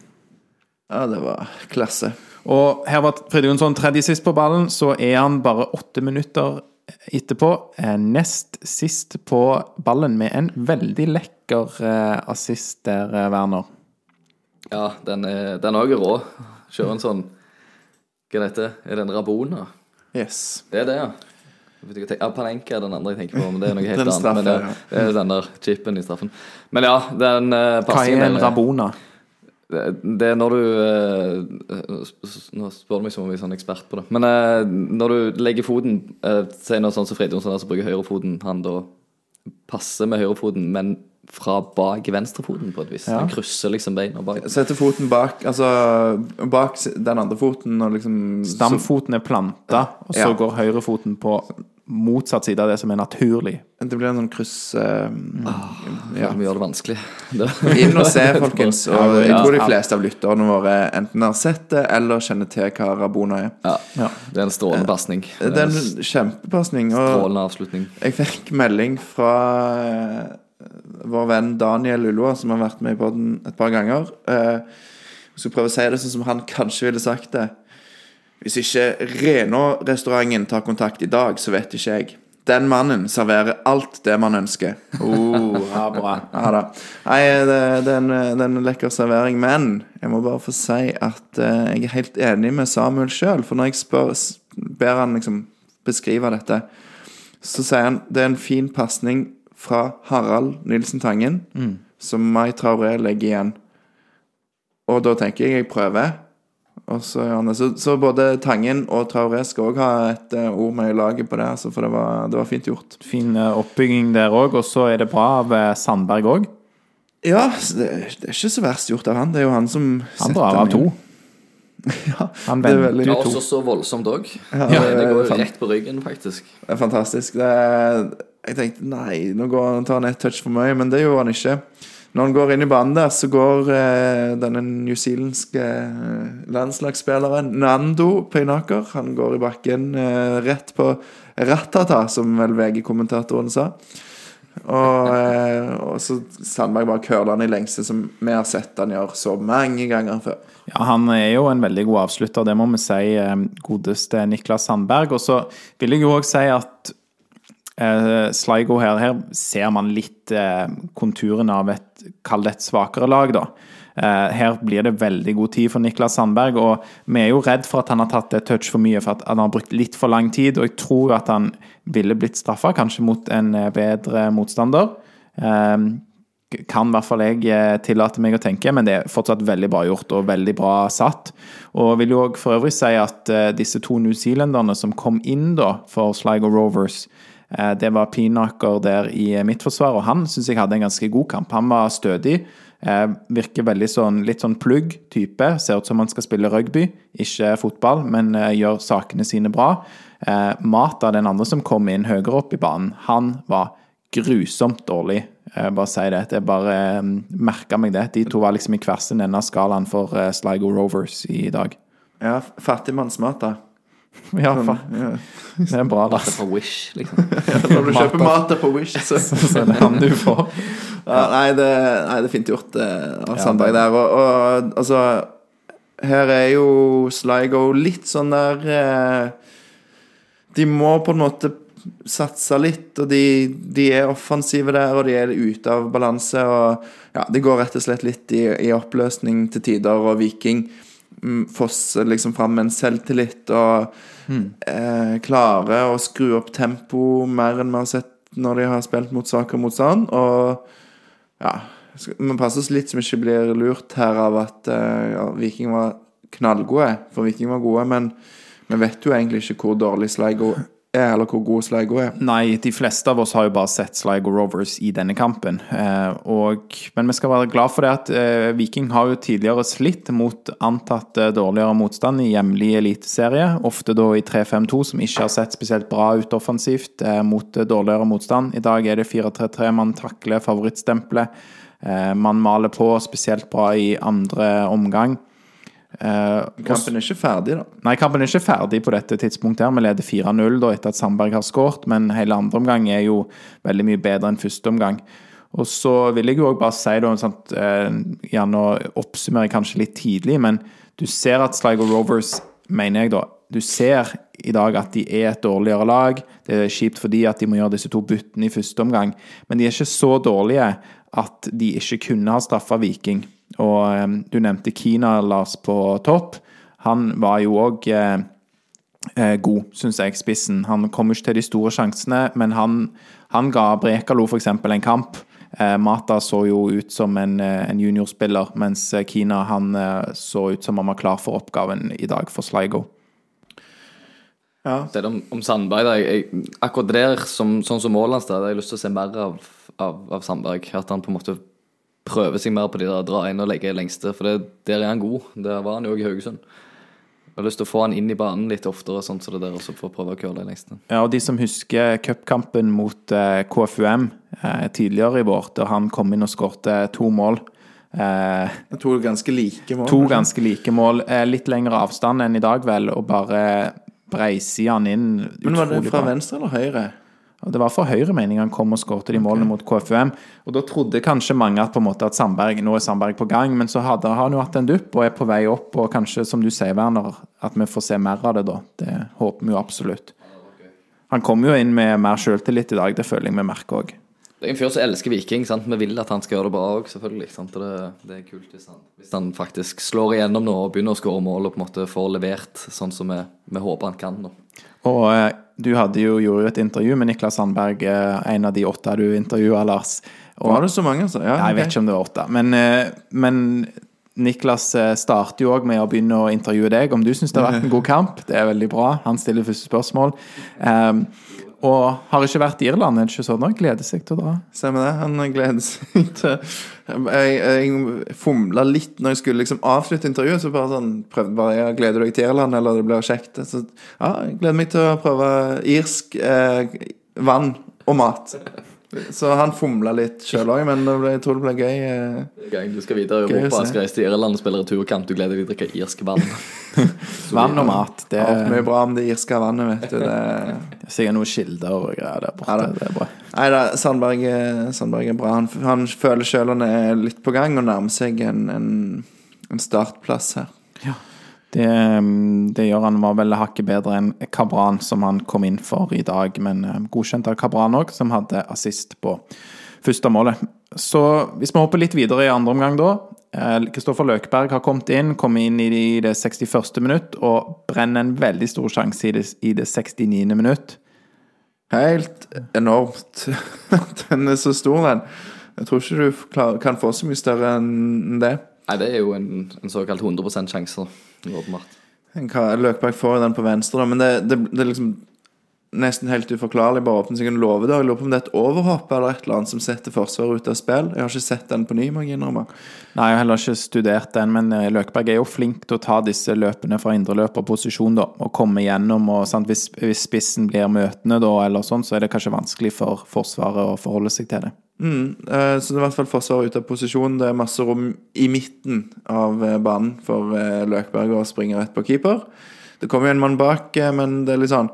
Ja, det var klasse. Og her var Fred Jonsson tredje sist på ballen, så er han bare åtte minutter etterpå eh, nest sist på ballen med en veldig lekker eh, assist der, eh, Werner. Ja, den er den er rå. Kjører en sånn Hva er dette? Er det en Rabona? Yes. Det er det, ja. Ja, Panenka er den andre jeg tenker på, men det er noe helt annet. men det, ja. det er den der chipen i straffen. Men ja, den uh, Hva er en rabona? Det, det er når du eh, Nå spør du meg som om jeg er sånn ekspert på det. Men eh, når du legger foten uh, Si noe sånn som Fridtjonsson, som bruker høyrefoten, han da passer med høyrefoten, men fra bak venstrefoten på et vis. Ja. Han krysser liksom beina bak. Setter foten bak Altså bak den andre foten og liksom Stamfoten er planta, og så Ja. går høyrefoten på motsatt side av det som er naturlig. Det blir en sånn kryss eh, ja. Vi gjør det vanskelig. Inn og se, folkens. Og jeg tror de fleste av lytterne våre enten har sett det eller kjenner til hva Rabona er. ja, Ja. det er en strålende pasning. Det er en kjempepasning. Strålende avslutning. jeg fikk melding fra eh, vår venn Daniel Ulloa, som har vært med i poden et par ganger. Eh, Jeg skal prøve å si det sånn som han kanskje ville sagt det. Hvis ikke Renå-restauranten tar kontakt i dag, så vet ikke jeg. Den mannen serverer alt det man ønsker. Oh, ja, bra. Ja da. Nei, det, det, er en, det er lekker servering. Men jeg må bare få si at eh, jeg er helt enig med Samuel sjøl. For når jeg spør, ber han liksom beskrive dette, så sier han det er en fin pasning fra Harald Nilsen Tangen, som Mai Traoré legger igjen. Og da tenker jeg jeg prøver. Og så, så, så både Tangen og Traoré skal òg ha et uh, ord med i laget på det, altså, for det var, det var fint gjort. Fin eh, oppbygging der òg, og så er det bra av eh, Sandberg òg. Ja, det, det er ikke så verst gjort av han. Det er jo han som Han drar av to. Ja, Han det er venter veldig- to. også så voldsomt òg. Ja, det, det går jo rett på ryggen, faktisk. Det er fantastisk. Det er, jeg tenkte nei, nå går tar han et touch for mye, men det gjorde han ikke. når han går inn i banen der, så går eh, denne newzealandske eh, landslagsspilleren Nando Peinaker Han går i bakken eh, rett på Ratata, som vel VG-kommentatoren sa. Og, eh, og så Sandberg bare curler han i lengste, som vi har sett han gjøre så mange ganger før. Ja, Han er jo en veldig god avslutter, det må vi si. eh, Godeste Niklas Sandberg. Og så vil jeg jo òg si at eh, Sligo her, her ser man litt eh, konturene av et, kall det et svakere lag, da. Eh, her blir det veldig god tid for Niklas Sandberg, og vi er jo redd for at han har tatt et touch for mye, for at han har brukt litt for lang tid. Og jeg tror at han ville blitt straffa, kanskje mot en bedre motstander. Kan i hvert fall jeg tillate meg å tenke, men det er fortsatt veldig bra gjort og veldig bra satt. Og vil jo for øvrig si at disse to newzealenderne som kom inn da for Sligo Rovers, det var Pinaker der i mitt forsvar, og han syns jeg hadde en ganske god kamp. Han var stødig. Eh, virker veldig sånn, litt sånn plugg-type. Ser ut som han skal spille rugby, ikke fotball, men eh, gjør sakene sine bra. Eh, Mata, den andre som kom inn høyere opp i banen, han var grusomt dårlig. Eh, bare si det. Jeg bare eh, merka meg det. De to var liksom i hver sin ende av skalaen for eh, Sligo Rovers i dag. Ja, fattigmannsmat, da. Ja, faen. Det er bra, da. Det er Wish, liksom. Når du kjøper mat på Wish, så Så det er han du får. ja, nei, det, nei, det er fint gjort eh, av Sandberg der. Og, og altså Her er jo Sligo litt sånn der eh, De må på en måte satse litt, og de, de er offensive der, og de er ute av balanse. Og ja, det går rett og slett litt i, i oppløsning til tider, og Viking mm, fosser liksom fram med en selvtillit og eh, klarer å skru opp tempo mer enn vi har sett når de har spilt mot saker mot sånn. Og ja, vi passer oss litt som ikke blir lurt her av at eh, ja, Viking var knallgode, for Viking var gode, men vi vet jo egentlig ikke hvor dårlig Sligo er, eller hvor god Sligo er. Nei, de fleste av oss har jo bare sett Sligo Rovers i denne kampen. Eh, og, men vi skal være glad for det at eh, Viking har jo tidligere slitt mot antatt eh, dårligere motstand i hjemlig eliteserie. Ofte da i 3-5-2, som ikke har sett spesielt bra ut offensivt mot dårligere motstand. I dag er det 4-3-3. Man takler favorittstempelet. Man maler på spesielt bra i andre omgang. Eh, Kampen er ikke ferdig, da. Nei, kampen er ikke ferdig på dette tidspunktet. her. Vi leder 4-0 da etter at Sandberg har skåret, men hele andre omgang er jo veldig mye bedre enn første omgang. Og så vil jeg jo også bare si, da, sant, eh, gjerne å oppsummere kanskje litt tidlig, men du ser at Sligo Rovers, mener jeg da, du ser i dag at de er et dårligere lag. Det er kjipt fordi at de må gjøre disse to byttene i første omgang, men de er ikke så dårlige at de ikke kunne ha straffa Viking. Og eh, du nevnte Kina, Lars, på topp. Han var jo òg eh, eh, god, syns jeg, spissen. Han kom ikke til de store sjansene, men han, han ga Brekalo f.eks. en kamp. Mata så jo ut som en, en juniorspiller, mens Kina han så ut som han var klar for oppgaven i dag for Sligo. Ja. Det er om, om Sandberg. Da. Jeg, jeg, akkurat der, som, sånn som målet hans, har jeg lyst til å se mer av, av, av Sandberg. At han på en måte prøver seg mer på de der dra inn og legge lengste. For det, der er han god. Der var han jo òg i Haugesund. Jeg har lyst til å få han inn i banen litt oftere, sånn som det der, også for å prøve å curle i lengste. Ja, og De som husker cupkampen mot eh, KFUM eh, tidligere i vår, der han kom inn og skårte to mål. Eh, To ganske like mål. To kanskje? ganske like mål. Eh, litt lengre avstand enn i dag, vel, og bare breise han inn. Men var det fra bra. venstre eller høyre? Og Det var for høyre meningen han kom og skåret de målene mot KFUM. Og Da trodde kanskje mange at på en måte at Sandberg, nå er Sandberg på gang, men så hadde har han jo hatt en dupp og er på vei opp. Og kanskje, som du sier, Werner, at vi får se mer av det da. Det håper vi jo absolutt. Han kom jo inn med mer sjøltillit i dag, det føler jeg vi merker òg. Det er en fyr som elsker Viking. sant? Vi vil at han skal gjøre det bra òg, selvfølgelig. sant? Det, det er kult hvis han, hvis han faktisk slår igjennom nå og begynner å skåre mål og på en måte får levert sånn som vi, vi håper han kan. nå. Og eh, du hadde jo, gjorde jo et intervju med Niklas Sandberg, eh, en av de åtte du intervjua, Lars. Og, Var det så mange, altså? Ja, Nei, jeg vet ikke om det var åtte. Men, eh, men Niklas starter jo òg med å begynne å intervjue deg om du syns det har vært en god kamp. Det er veldig bra. Han stiller første spørsmål. Um, og har ikke vært i Irland, er det ikke sånn? Og gleder seg til å dra. Stemmer det. Han gleder seg til Jeg, jeg fomla litt når jeg skulle liksom avslutte intervjuet. Så bare sånn prøvde bare ja, Gleder du deg til Irland, eller det blir kjekt? Så ja, jeg gleder meg til å prøve irsk eh, vann og mat. Så han fomla litt sjøl òg, men jeg tror det ble gøy. eh. Gang du skal videre i Europa, skal reise til Irland og spille returkamp, du gleder deg til å drikke irsk vann. Vann og mat. Det er mye er bra om det irske vannet, vet du. Det sikkert noen kilder og greier der borte. Ja, det er bra. Nei da, Sandberg, er- Sandberg er bra. Han, han føler sjøl han er litt på gang og nærmer seg en, en, en startplass her. Det, mm, det gjør han var vel hakket bedre enn Kabran, som han kom inn for i dag. Men eh, godkjent av Kabran òg, som hadde assist på første målet. Så hvis vi hopper litt videre i andre omgang, da. eh, Kristoffer Løkberg har kommet inn, kommet inn i det, 61. minutt og brenner en veldig stor sjanse i det, i det 69. minutt. Helt enormt. den er så stor, den. Jeg tror ikke du kan få så mye større enn det. Nei, det er jo en, en såkalt 100% sjanse, åpenbart. Løkberg får jo den på venstre, da, men det, det, det liksom nesten helt uforklarlig. Bare åpne seg en låvedør. Jeg lurer på om det er et overhopp eller et eller annet som setter Forsvaret ut av spill. Jeg har ikke sett den på ny, må jeg innrømme. Nei, jeg har heller ikke studert den, men eh, Løkberg er jo flink til å ta disse løpene fra indreløperposisjon, da, og komme gjennom. og sant, hvis, hvis spissen blir møtende, da, eller sånn, så er det kanskje vanskelig for Forsvaret å forholde seg til det. Mm, Så det er i hvert fall Forsvaret ute av posisjon. Det er masse rom i midten av eh, banen for eh, Løkberg å springe rett på keeper. Det kommer jo en mann bak, eh, men det er litt sånn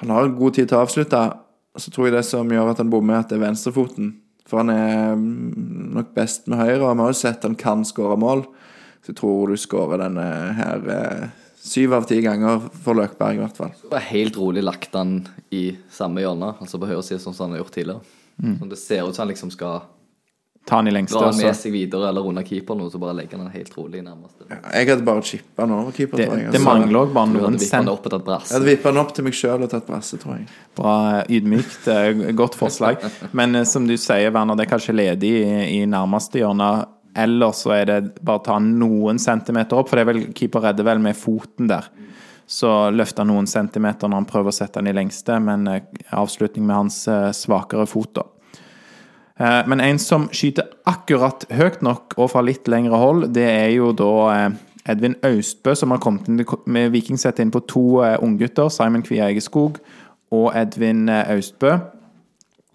Han har god tid til å avslutte. Så tror jeg det som gjør at han bommer, at det er venstrefoten. For han er mm, nok best med høyre, og vi har jo sett han kan skåre mål. Så jeg tror du skårer denne her eh, syv av ti ganger for Løkberg, i hvert fall. Det var helt rolig lagt han i samme hjørne, altså på høyre side, sånn som han har gjort tidligere. Sånn, det ser ut som han liksom skal Ta han i lengste. dra med seg videre eller under keeper nå, så bare legger han den helt rolig nærmest. Jeg hadde bare chippa den over keeper, Det, tror jeg. det Altså, mangler òg bare noen cent. og. Jeg hadde vippa den opp til meg sjøl og tatt brasse, tror jeg. Bra ydmykt. eh, Godt forslag. Men eh, som du sier, Werner, det er kanskje ledig i, i nærmeste hjørne. Eller så er det bare å ta noen centimeter opp, for det er vel keeper redder vel med foten der. Så løfter han noen centimeter når han prøver å sette den i lengste, men eh, avslutning med hans svakere fot, da. Eh, Men en som skyter akkurat høyt nok og fra litt lengre hold, det er jo da eh, Edvin Austbø, som har kommet inn med Vikingsett inn på to eh, unggutter. Simon Kvia Egeskog og Edvin eh, Austbø.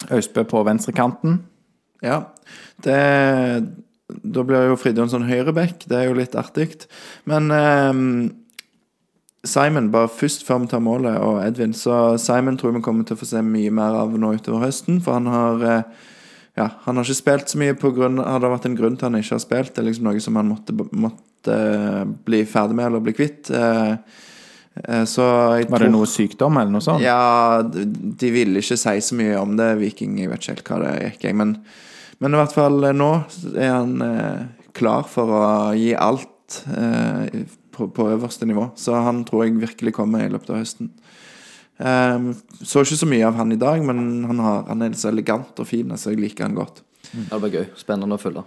Austbø på venstrekanten. Ja. Det Da blir jo Fridtjof sånn høyreback. Det er jo litt artig. Men ehm, Simon, bare først før vi tar målet, og Edvin Så Simon tror vi kommer til å få se mye mer av nå utover høsten, for han har eh, Ja, han har ikke spilt så mye på grunn Har det vært en grunn til han ikke har spilt? Det er liksom noe som han måtte, måtte eh, bli ferdig med eller bli kvitt. Eh, eh, så jeg Var det noe sykdom eller noe sånt? ja, de ville ikke si så mye om det, Viking. Jeg vet ikke helt hva det gikk, i. Men, men i hvert fall nå er han klar for å gi alt på, på øverste nivå. Så han tror jeg virkelig kommer i løpet av høsten. Um, så ikke så mye av han i dag, men han, har, han er så elegant og fin, så jeg liker han godt. Mm. det blir gøy. Spennende å følge.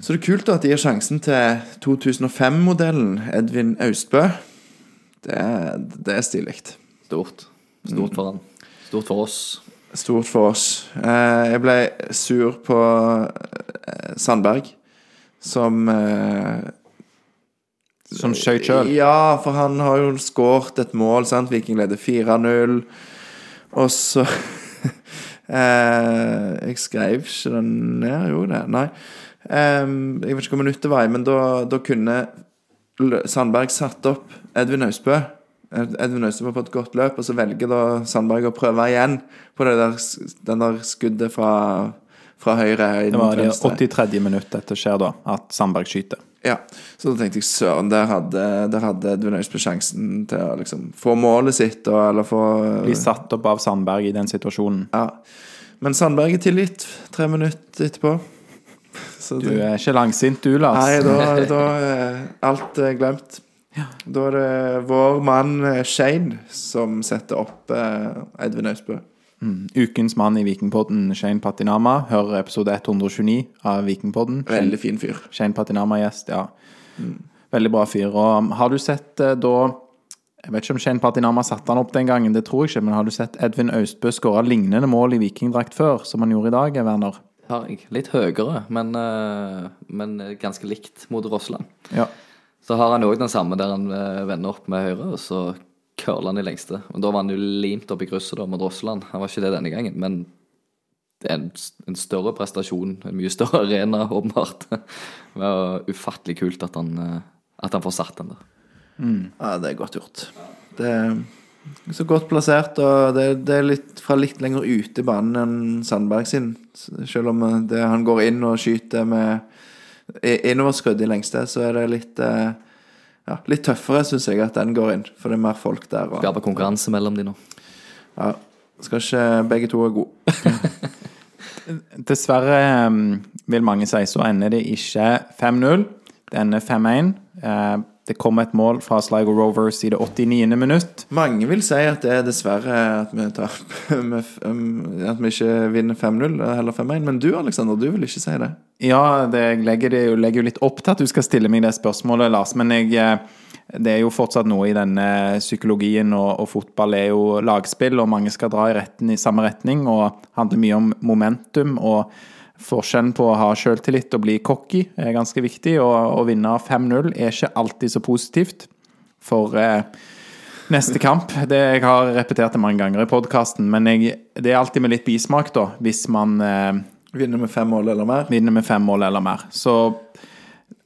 Så det er kult at de gir sjansen til 2005-modellen Edvin Austbø. Det, det er stilig. Stort. Stort for han. Stort for oss. Stort for oss. Uh, jeg ble sur på eh, Sandberg, som eh, Som skøyt sjøl? Ja, for han har jo skåret et mål, sant. Viking leder 4-0. Og så eh, Jeg skrev ikke den ned, jo det? Nei. Eh, jeg vet ikke hvor minuttet var men da, da kunne Sandberg satt opp Edvin Austbø. Ed- Edvin Austbø på et godt løp, og så velger da Sandberg å prøve igjen på det der, den der skuddet fra, fra høyre. Det var det venstre. 83. minutt dette skjer, da, at Sandberg skyter. Ja, så da tenkte jeg søren, der hadde, der hadde Edvin Austbø sjansen til å liksom få målet sitt, og, eller få Bli satt opp av Sandberg i den situasjonen. Ja. Men Sandberg er tilgitt tre minutter etterpå. Så Du det, er ikke langsint du, Lars. nei, da, da er alt er glemt. Da er det vår mann eh, Shane som setter opp eh, Edvin Austbø. Ukens mann i Vikingpodden, Shane Patinama. hører episode 129 av Vikingpodden. Veldig fin fyr. Shane Patinama-gjest, ja. Veldig bra fyr. Og um, har du sett eh, da Jeg vet ikke om Shane Patinama satte han opp den gangen, det tror jeg ikke, men har du sett Edvin Austbø skåre lignende mål i vikingdrakt før, som han gjorde i dag, Werner? Har jeg. Litt høyere, men, eh, men ganske likt mot Rossland. Ja. Så har han òg den samme der han eh, vender opp med høyre, og så curler han i lengste. Og Da var han jo limt opp i krysset da mot Rossland. Han var ikke det denne gangen, men det er en, en større prestasjon, en mye større arena, åpenbart. Det var ufattelig kult at han, eh, at han får satt den der. Ja, det er godt gjort. Det er så godt plassert, og det, det er litt fra litt lenger ute i banen enn Sandberg sin. Selv om det, han går inn og skyter med innoverskrudd i lengste, så er det litt eh, ja, litt tøffere, syns jeg, at den går inn. For det er mer folk der. Og, Skaper konkurranse mellom de nå. ja, skal ikke begge to være gode. Dessverre, um, vil mange si, så ender det ikke 5-0. Det ender 5-1. Eh, Det kom et mål fra Sligo Rovers i det 89. minutt. Mange vil si at det er dessverre at vi, f- um, At vi ikke vinner 5-0, heller 5-1. Men du, Aleksander, du vil ikke si det. Ja, det, jeg legger, det, legger jo litt opp til at du skal stille meg det spørsmålet, Lars. Men jeg, eh, det er jo fortsatt noe i denne psykologien, og, og fotball er jo lagspill, og mange skal dra i, retten, i samme retning, og handler mye om momentum. og Forskjellen på å ha selvtillit og bli cocky er ganske viktig, og å vinne 5-0 er ikke alltid så positivt. For eh, neste kamp det Jeg har repetert det mange ganger i podkasten, men jeg, det er alltid med litt bismak, da, hvis man eh, Vinner med fem mål eller mer. vinner med fem mål eller mer. Så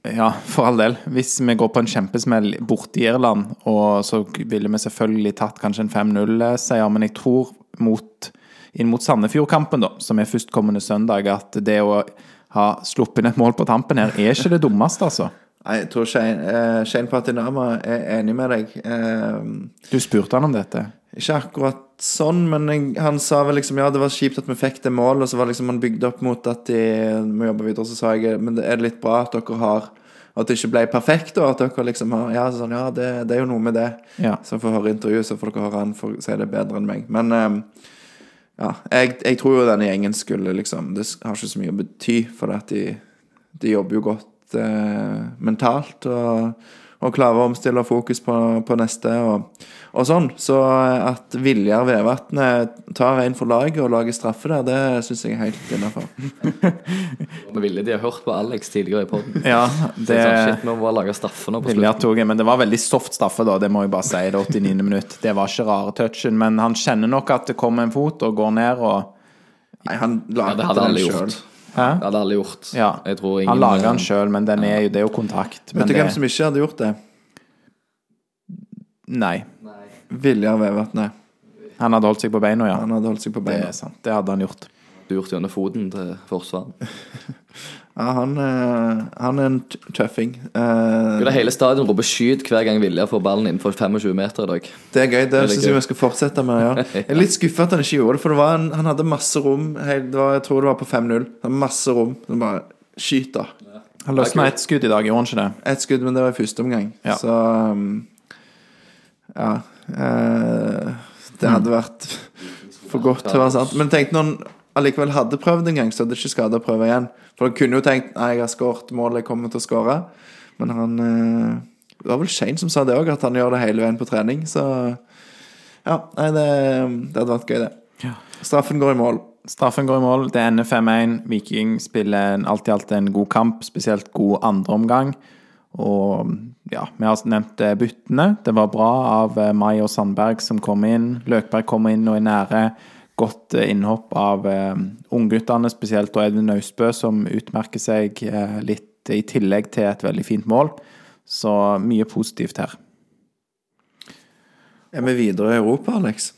ja, for all del. Hvis vi går på en kjempesmell borte i Irland, og så ville vi selvfølgelig tatt kanskje en 5-0-seier, men jeg tror mot, inn mot Sandefjord-kampen, da, som er førstkommende søndag, at det å ha sluppet inn et mål på tampen her, er ikke det dummeste, altså. Nei, Jeg tror Shane, eh, Shane Patinama er enig med deg. Eh, Du spurte han om dette. ikke akkurat sånn, men jeg, han sa vel liksom ja, det var kjipt at vi fikk det målet, og så var liksom han bygd opp mot at de må jobbe videre. Så sa jeg men det er litt bra at dere har At det ikke ble perfekt, og at dere liksom har Ja, sånn, ja det, det er jo noe med det. Ja. Så får høre intervjuet, så får dere høre han får si det bedre enn meg. Men eh, ja, jeg, jeg tror jo denne gjengen skulle liksom Det har ikke så mye å bety, for at de, de jobber jo godt eh, mentalt og, og klarer å omstille fokus på, på neste og, og sånn. Så at Viljar Vevatnet tar en for laget og lager straffe der, det syns jeg er helt innafor. Vi ville de ha hørt på Alex tidligere i poden. Ja, Det... det Sånn, shit, må lage straffe nå på Viljar slutten. tok en, men det var veldig soft straffe, da. Det må jeg bare si. Det 89. minutt. Det var ikke rare touchen, men han kjenner nok at det kommer en fot og går ned og Nei, han Ja, lager det hadde den alle gjort. Hæ? Det hadde alle gjort. Ja. Jeg tror ingen Han lager den sjøl, men den er jo, det er jo kontakt. Vet du det, hvem som ikke hadde gjort det? nei. Viljar Vevatnet. Han hadde holdt seg på beina, ja. Han hadde holdt seg på Det er sant. Det hadde han gjort. gjort gjennom foten til forsvaren. Ja, han, eh, han er en t- tøffing. Eh, Det hele stadion roper 'skyt' hver gang Vilja får ballen innenfor 25 meter i dag. Det er gøy. Det syns jeg vi skal fortsette med. Ja. Jeg er litt skuffa at han ikke gjorde det, for det var en, han hadde masse rom. Helt, det var, jeg tror det var på 5-0. Det var Masse rom. Så bare Skyt, da. Han løsna ett skudd i dag, gjorde han ikke det? Ett skudd, men det var i første omgang. Ja. Så um, Ja. Eh, det hadde vært for godt til å være sant. Men tenk når han allikevel hadde prøvd en gang, så hadde det ikke skada å prøve igjen. For han kunne jo tenkt Nei, jeg har skåret målet jeg kommer til å skåre. Men han eh, Det var vel Shane som sa det òg, at han gjør det hele veien på trening. Så ja, nei, det, det hadde vært gøy, det. Ja. Straffen går i mål. Straffen går i mål. Det ender 5-1. Viking spiller en- alt i alt en god kamp, spesielt god andreomgang. Og ja, vi har nevnt eh, byttene. Det var bra av eh, Mai og Sandberg som kom inn. Løkberg kom inn og er nære. Godt eh, innhopp av eh, ungguttene, spesielt og Edvin Austbø, som utmerker seg eh, litt i tillegg til et veldig fint mål. Så mye positivt her. Er vi videre i Europa, Alex?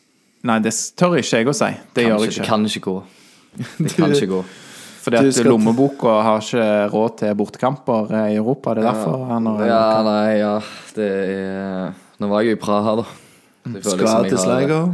Nei, det tør ikke jeg å si. Det gjør jeg ikke. det kan ikke gå. Det kan ikke gå. Fordi at lommeboka har ikke råd til bortekamper eh, i Europa. Det er derfor han har Ja, nei, ja. Det er Nå var jeg jo i Praha, da. Liksom skal jeg til Sleiger.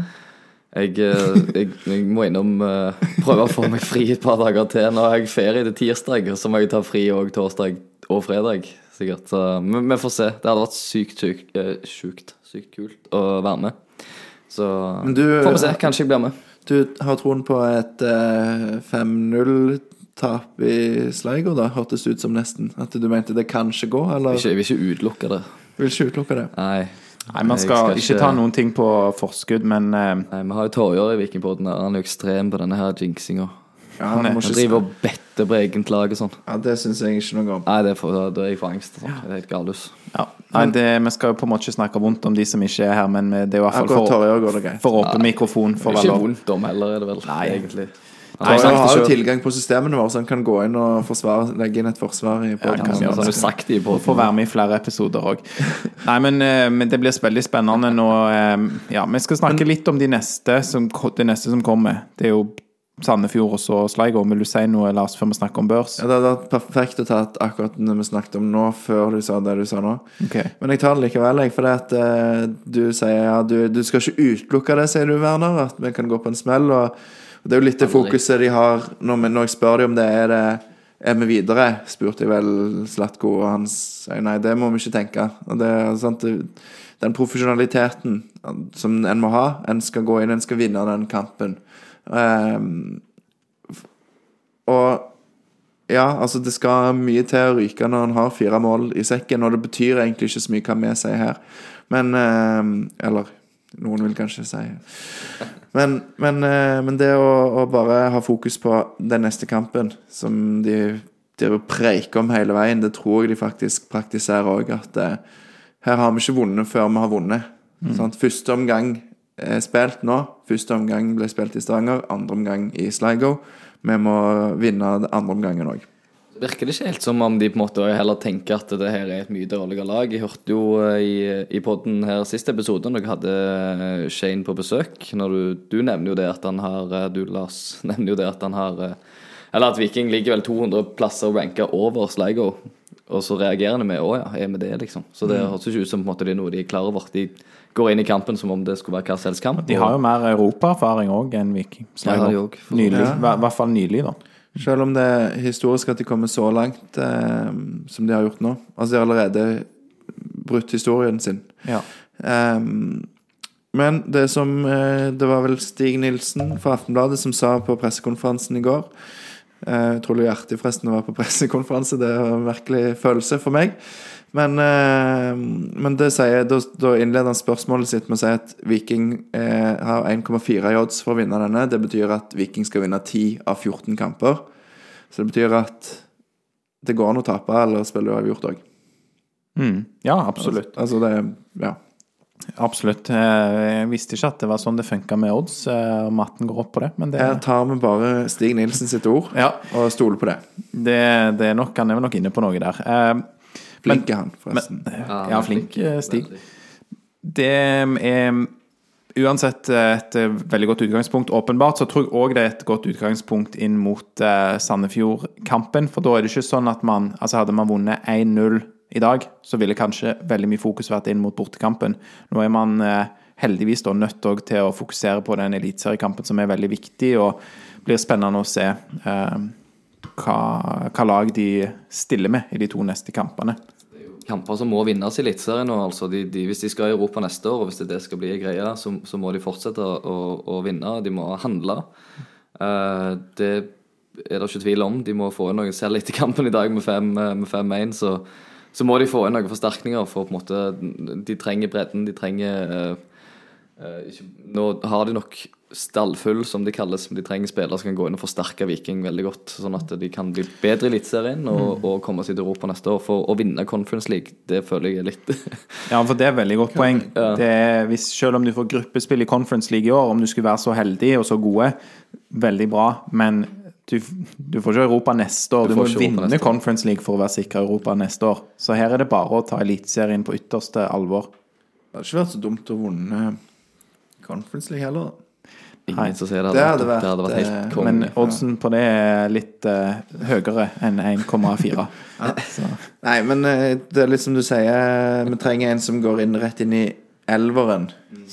Jeg, eh, jeg, jeg, må innom uh, prøve å få meg fri et par dager til. Nå har jeg ferie til tirsdag, og så må jeg ta fri òg torsdag og fredag. sikkert. men vi får se. Det hadde vært sykt, sykt, sykt, sykt kult å være med. Så du, får vi se. Kanskje jeg blir med. Du har troen på et uh, 5-0 tap i Sligo, da, hørtes ut som nesten? At du mente det kanskje går, eller? Ikke, vil ikke utelukke det. Vil ikke utelukke det. Nei. Nei, Man skal, skal ikke, ta noen ting på forskudd, men uh... Nei, Vi har jo Torjer i Vikingpodden. Han er jo ekstrem på denne her jinxinga. Ja, han, han driver og better på eget lag og sånn. Ja, Det syns jeg ikke noe om. Nei, det er for, Da er jeg for angst. Sånn. Ja. Det er helt galus. Ja. Nei, det, Vi skal jo på en måte ikke snakke vondt om de som ikke er her, men eh, det er jo i hvert fall for, for åpen mikrofon. For er ikke vondt om heller, er det vel. Nei. egentlig Nei, Han har jo tilgang på systemene våre, så han kan gå inn og forsvare, legge inn et forsvar i kan Ja, gjøre har du sagt det i Får være med i flere episoder òg. Nei, men, eh, men det blir veldig spennende nå. eh, Ja, vi skal snakke litt om de neste som, de neste som kommer. Det er jo Sandefjord og så Sligo. Vil du si noe, Lars, før vi snakker om børs? Ja, det hadde vært perfekt å ta akkurat det vi snakket om nå, før du sa det du sa nå. Okay. Men jeg tar det likevel, jeg, for det at eh, du sier ja, du, du skal ikke utelukke det, sier du, Werner, at vi kan gå på en smell. Og det er jo litt det fokuset de har når, vi- når jeg spør dem om det er det er vi videre, spurte jeg vel Slatko, og han sier nei, det må vi ikke tenke. Og det er sant, Den profesjonaliteten som en må ha, en skal gå inn, en skal vinne den kampen. Um, og ja, altså det skal mye til å ryke når en har fire mål i sekken, og det betyr egentlig ikke så mye hva vi sier her. Men eh, Eller noen vil kanskje si Men, men, eh, men det å, å bare ha fokus på den neste kampen, som de, de preiker om hele veien, det tror jeg de faktisk praktiserer òg. At det, her har vi ikke vunnet før vi har vunnet. Sant? Første omgang er spilt nå. Første omgang ble spilt i Stavanger, andre omgang i Sligo. Vi må vinne andre omgangen òg. Virker det ikke helt som om de på en måte heller tenker at det her er et mye dårligere lag? Jeg hørte jo eh, i, i podden her siste episode, når jeg hadde eh, Shane på besøk når du, du nevner jo det at han har eh, Du, Lars, nevner jo det at han har Eller at Viking ligger vel 200 plasser ranka over Sligo. Og så reagerer de med 'Å ja, er vi det', liksom. Så det høres ikke ut som på en måte det er noe de er klar over. De går inn i kampen som om det skulle være hva som helst kamp. De har jo mer europaerfaring òg enn Viking. Ja, så Nylig. I hvert fall nylig, da. Selv om det er historisk at de kommer så langt eh, som de har gjort nå. Altså de har allerede brutt historien sin. Ja. Um, men det som eh, Det var vel Stig Nilsen fra Aftenbladet som sa på pressekonferansen i går eh, Utrolig artig forresten å være på pressekonferanse. Det var en merkelig følelse for meg. Men, eh, men det sier, da, da innleder han spørsmålet sitt med å si at Viking eh, har 1,4 i odds for å vinne denne. Det betyr at Viking skal vinne 10 av 14 kamper. Så det betyr at det går an å tape eller spille uavgjort òg. Mm. ja, absolutt. Altså det Ja. Absolutt. Eh, Jeg visste ikke at det var sånn det funka med odds, Og om at den går opp på det, men det, Her tar vi bare Stig Nilsen sitt ord ja, og stoler på det. det, det er nok, han er nok inne på noe der. Eh, Flink er han, forresten. Ja, flink, flink Stig. Det er uansett et eh, veldig godt utgangspunkt. Åpenbart så tror jeg òg det er et godt utgangspunkt inn mot eh, Sandefjord-kampen. For da er det ikke sånn at man Altså hadde man vunnet 1-0 i dag, så ville kanskje veldig mye fokus vært inn mot bortekampen. Nå er man eh, heldigvis da nødt til å fokusere på den eliteseriekampen som er veldig viktig, og blir spennende å se eh, hva, hva lag de stiller med i de to neste kampene. kamper som må vinnes i Eliteserien. Altså de, de, hvis de skal i Europa neste år, og hvis det, det skal bli en greie, så, så må de fortsette å, å vinne. De må handle. Uh, det er det ikke tvil om. De må få inn noe selv etter kampen i dag med 5-1. Så, så må de få inn noen forsterkninger. For på en måte De trenger bredden. De trenger uh, uh, ikke, Nå har de nok stallfull, som de kalles, de trenger spillere som kan gå inn og forsterke Viking veldig godt. Sånn at de kan bli bedre i Eliteserien og, og komme seg til Europa neste år. For å vinne Conference League, det føler jeg er litt Ja, for det er veldig godt poeng. Det er, hvis, selv om du får gruppespill i Conference League i år, om du skulle være så heldig og så gode, veldig bra, men du, du får ikke Europa neste år. Du Du, må vinne. Conference League for å være sikra Europa neste år. Så her er det bare å ta Eliteserien på ytterste alvor. Det hadde ikke vært så dumt å vunne Conference League heller. Ingen som sier det. Det hadde vært, det hadde vært, vært eh, helt kong. Men oddsen på det er litt uh, høyere enn 1,4. ja. Nei, men eh, det er litt som du sier, vi trenger en som går inn rett inn i elveren,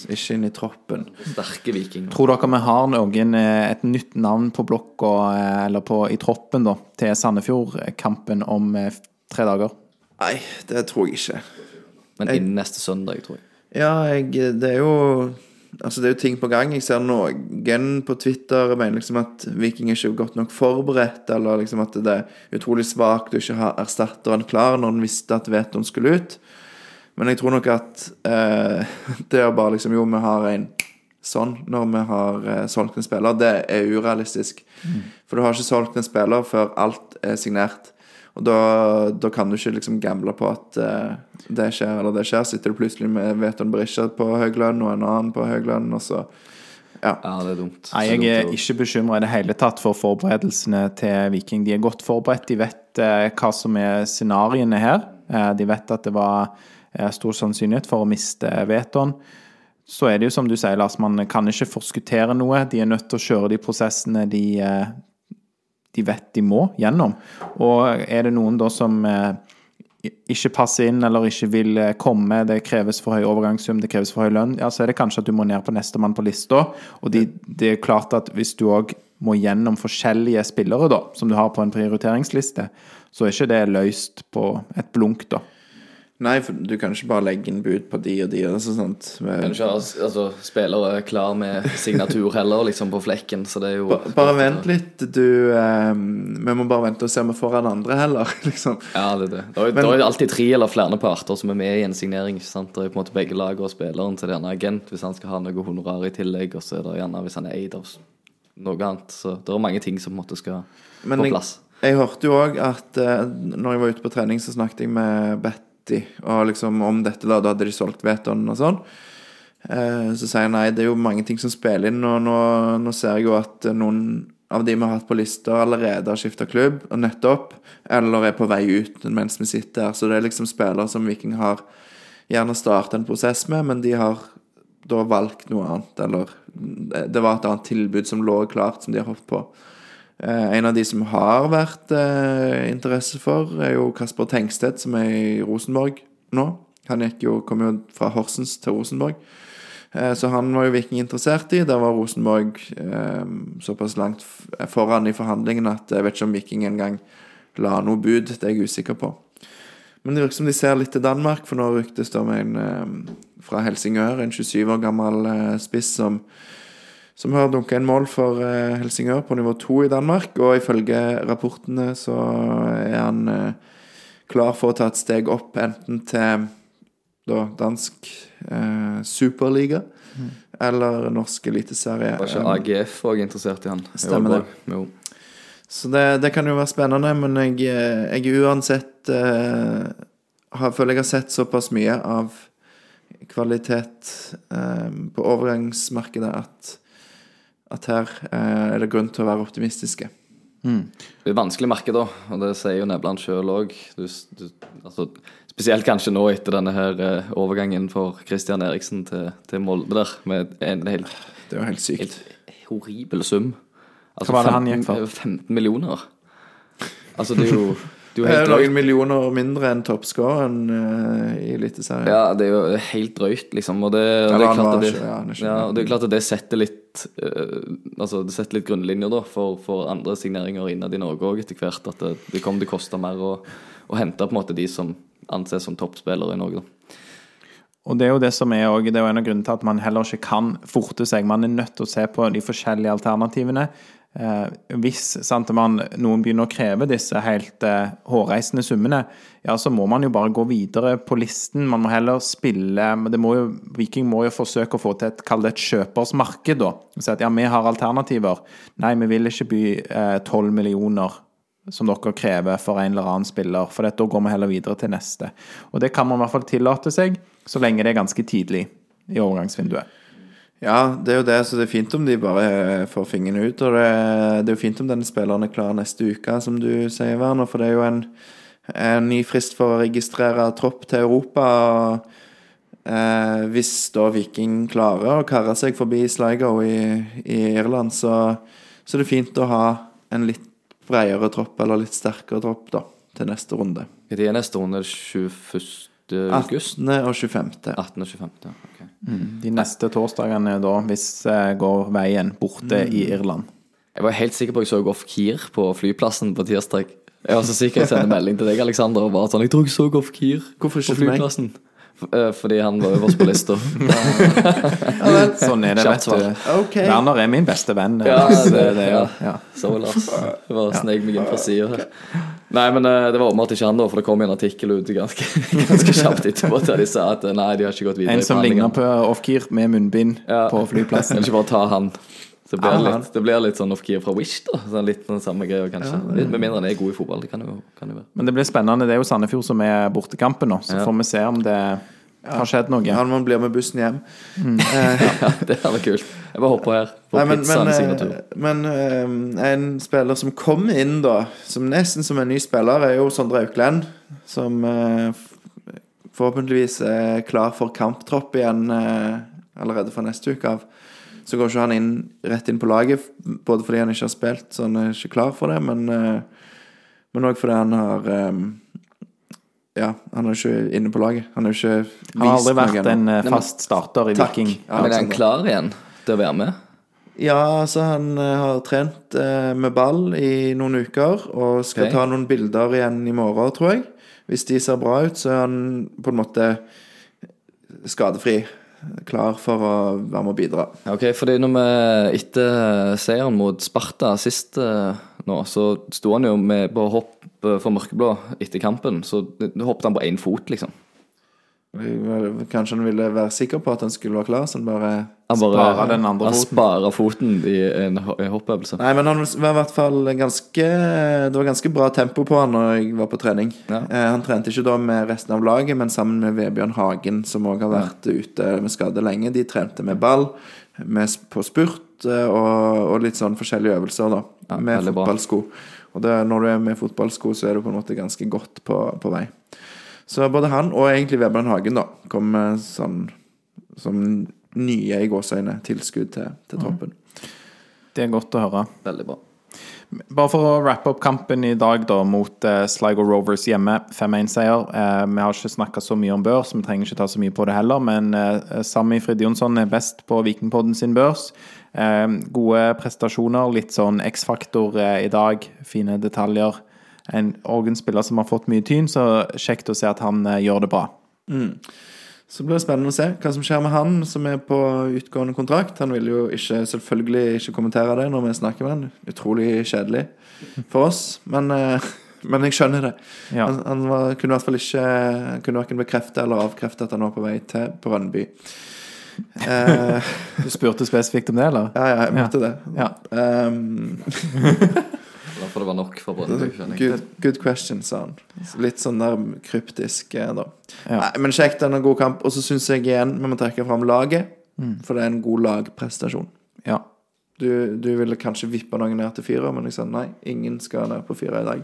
ikke inn i troppen. Sterke vikinger. tror dere vi har noen, et nytt navn på blokka, eller på, i troppen, da, til Sandefjord-kampen om tre dager? Nei, det tror jeg ikke. Men Jeg- innen neste søndag, tror jeg. Ja, jeg, det er jo Altså, det er jo ting på gang. Jeg ser noen på Twitter mener liksom at Viking er ikke godt nok forberedt, eller liksom at det er utrolig svakt å ikke ha erstatteren klar når en visste at Veton skulle ut. Men jeg tror nok at eh, det å bare liksom Jo, vi har en sånn når vi har eh, solgt en spiller, det er urealistisk. For du har ikke solgt en spiller før alt er signert. Og da, da kan du ikke liksom gamble på at uh, det skjer eller det skjer. Sitter du plutselig med Veton Berisha på høy lønn og en annen på høy lønn, og så Ja. Ja, det er dumt. Nei, jeg er ikke bekymra i det hele tatt for forberedelsene til Viking. De er godt forberedt. De vet eh, hva som er scenarioene her. Eh, de vet at det var eh, stor sannsynlighet for å miste vetoen. Så er det jo som du sier, Lars, man kan ikke forskuttere noe. De er nødt til å kjøre de prosessene de, eh, de vet de må gjennom. Og er det noen da som eh, ikke passer inn eller ikke vil eh, komme, det kreves for høy overgangssum, det kreves for høy lønn, ja, så er det kanskje at du må ned på nestemann på lista. Og de, det er klart at hvis du òg må gjennom forskjellige spillere, da, som du har på en prioriteringsliste, så er ikke det løst på et blunk, da. Nei, for du kan ikke bare legge inn bud på de og de. og sånt. Med, Kan ikke altså, spillere klar med signatur heller, liksom, på flekken, så det er jo Ba- bare vent litt, du um, Vi må bare vente og se om vi får han andre heller, liksom. Ja, det er det. Det er, Men- det er alltid tre eller flere parter som er med i en signering. ikke sant? Det er på en måte begge lag og spilleren til denne agent hvis han skal ha noe honorar i tillegg, og så er det gjerne hvis han er eid av noe annet. Så det er mange ting som på en måte skal Men på plass. jeg hørte jo òg at uh, når jeg var ute på trening, så snakket jeg med Betty og liksom om dette. Da, da hadde de solgt vetoen og sånn. Eh, så sier jeg nei, det er jo mange ting som spiller inn, og nå, nå ser jeg jo at noen av de vi har hatt på lista, allerede har skifta klubb, og nettopp, eller er på vei ut mens vi sitter her. Så det er liksom spillere som Viking har gjerne starta en prosess med, men de har da valgt noe annet, eller det var et annet tilbud som lå klart, som de har hoppet på. Eh, en av de som har vært eh, interesse for, er jo Kasper Tengstedt, som er i Rosenborg nå. Han jo, kom jo fra Horsens til Rosenborg. Eh, så han var jo Viking interessert i. Der var Rosenborg eh, såpass langt foran i forhandlingene at jeg vet ikke om Viking engang la noe bud. Det er jeg usikker på. Men det virker som de ser litt til Danmark, for nå ryktes det om en eh, fra Helsingør, en 27 år gammel eh, spiss som som har dunka inn mål for eh, Helsingør på nivå 2 i Danmark. Og ifølge rapportene så er han eh, klar for å ta et steg opp, enten til da dansk eh, superliga eller norsk eliteserie. Var ikke AGF òg interessert i han? Stemmer det. Jo. Så det, det kan jo være spennende, men jeg, eh, jeg uansett eh, har, føler jeg har sett såpass mye av kvalitet eh, på overgangsmarkedet at, at her eh, er det grunn til å være optimistiske. Det er vanskelig marked, da, og det sier jo Nebland sjøl òg. Altså, spesielt kanskje nå etter denne her eh, overgangen for Christian Eriksen til, til Molde der, med en helt, Det er jo helt sykt. helt horribel sum. Altså, Hva var det han gikk for? 15 millioner. Altså, det er jo, det er jo Det er noen millioner mindre enn toppskåreren uh, i Eliteserien. Ja, det er jo helt drøyt, liksom. Og det, og det er klart det, ja, han ikke- ja, og det er klart at det setter litt eh, Altså, sette litt grunnlinjer da for, for andre signeringer innad i Norge òg etter hvert. At det, det kommer til å koste mer å, å hente på en måte de som anses som toppspillere i Norge. da. Og det er jo det som er, også, det er jo en av grunnene til at man heller ikke kan forte seg. Man er nødt til å se på de forskjellige alternativene. Eh, hvis sant, man, noen begynner å kreve disse helt eh, hårreisende summene, ja, så må man jo bare gå videre på listen. Man må heller spille må jo, Viking må jo forsøke å få til et, kall det et kjøpers marked, da. Si at ja, vi har alternativer. Nei, vi vil ikke by tolv millioner som dere krever for en eller annen spiller. For da går vi heller videre til neste. Og det kan man i hvert fall tillate seg, så lenge det er ganske tidlig i overgangsvinduet. Ja, det er jo det, så det er fint om de bare eh, får fingeren ut. Og det, det er jo fint om denne spilleren er klar neste uke, som du sier, Werner. For det er jo en, en ny frist for å registrere tropp til Europa. Eh, hvis da Viking klarer å karre seg forbi Sligo i, i Irland, så, så er det fint å ha en litt bredere tropp, eller litt sterkere tropp, da, til neste runde. Tid er neste runde? 21. august? 18. og 25. 18. og 25. ja, ok. De neste torsdagene da, hvis det går veien borte i Irland. Jeg var helt sikker på at jeg så Goff Kier på flyplassen på tirsdag. Jeg var så sikker jeg sendte melding til deg, Alexander, og bare sånn Jeg tror jeg så Goff Kier Hvorfor ikke på flyplassen. Eh, Fordi han var øverst på lista. Sånn er det, vet du. Okay. Werner er min beste venn. Ja, det, det jo, ja. Så Lars. Jeg bare snek meg inn fra sida her. Nei, men eh, det var åpenbart ikke han, da, for det kom en artikkel ut ganske, ganske kjapt etterpå der de sa at eh, nei, de har ikke gått videre En som ligner på Ofkir med munnbind Ja. på flyplassen. vil ikke bare ta han. Så det blir, Ja, litt, det blir litt sånn off-gear fra Wish, da. Sånn litt den samme greia, kanskje. Litt Med mindre han er god i fotball. Det kan jo, kan jo være. Men det blir spennende. Det er jo Sandefjord som er bortekampen nå, så Ja. får vi se om det har skjedd noe. Han man blir med bussen hjem. Ja, det hadde vært kult. Jeg bare hopper her på Nei, men, men, pizzaen eh, men eh, en spiller som kom inn, da, som nesten som en ny spiller, er jo Sondre Auklend. Som eh, forhåpentligvis er klar for kamptropp igjen eh, allerede fra neste uke av. Så går ikke han inn, rett inn på laget, både fordi han ikke har spilt, så han er ikke klar for det, men men òg fordi han har Ja, han er ikke inne på laget. Han har ikke vist Han har aldri vært en fast starter i Takk. Viking. Ja, Men er han klar igjen til å være med? Ja, altså han eh, har trent eh, med ball i noen uker og skal okay. ta noen bilder igjen i morgen, tror jeg. Hvis de ser bra ut, så er han på en måte skadefri. Klar for å være med og bidra. Ok, fordi når vi etter seieren mot Sparta sist eh, nå, så sto han jo med på hopp eh, for mørkeblå etter kampen. Så hoppet han på én fot, liksom. Kanskje han ville være sikker på at han skulle være klar, så han bare Han bare Sparer den andre han foten. sparer foten i en, hoppøvelse. Nei, men han var i hvert fall ganske Det var ganske bra tempo på han når jeg var på trening. Ja. Eh, han trente ikke da med resten av laget, men sammen med Vebjørn Hagen, som òg har vært ute med skade lenge. De trente med ball, med, på spurt eh, og, og litt sånn forskjellige øvelser, da. Ja, med fotballsko. Og det, når du er med fotballsko, så er du på en måte ganske godt på, på vei. Så både han og egentlig Vebjørn Hagen da kom med sånn som nye i gåseøyne tilskudd til, til troppen. Det er godt å høre. Veldig bra. Bare for å wrappe opp kampen i dag da mot eh, Sligo Rovers hjemme. 5-1-seier. Eh, vi har ikke snakka så mye om børs, vi trenger ikke ta så mye på det heller. Men eh, Sami Fridjonsson er best på Vikingpodden sin børs. Eh, gode prestasjoner, litt sånn X-faktor eh, i dag. Fine detaljer. En Organ-spiller som har fått mye tyn, så kjekt å se at han eh, gjør det bra. Så blir det spennende å se hva som skjer med han som er på utgående kontrakt. Han vil jo ikke, selvfølgelig ikke kommentere det når vi snakker med han. Utrolig kjedelig for oss, men, eh, men jeg skjønner det. Ja. Han, han var, kunne i hvert fall ikke kunne verken bekrefte eller avkrefte at han var på vei til Brønnby. Eh, Du spurte spesifikt om det, eller? ja, ja, jeg måtte det. Ja. Um, Da får det være nok for skjønner jeg. good, good question, sa han. Litt sånn der kryptisk, eh, da. Ja. Nei, men kjekt, det er en god kamp. Og så syns jeg igjen vi må trekke fram laget, Mm. for det er en god lagprestasjon. ja. Du, du ville kanskje vippe noen ned til fire, men jeg sa nei, ingen skal ned på fire i dag.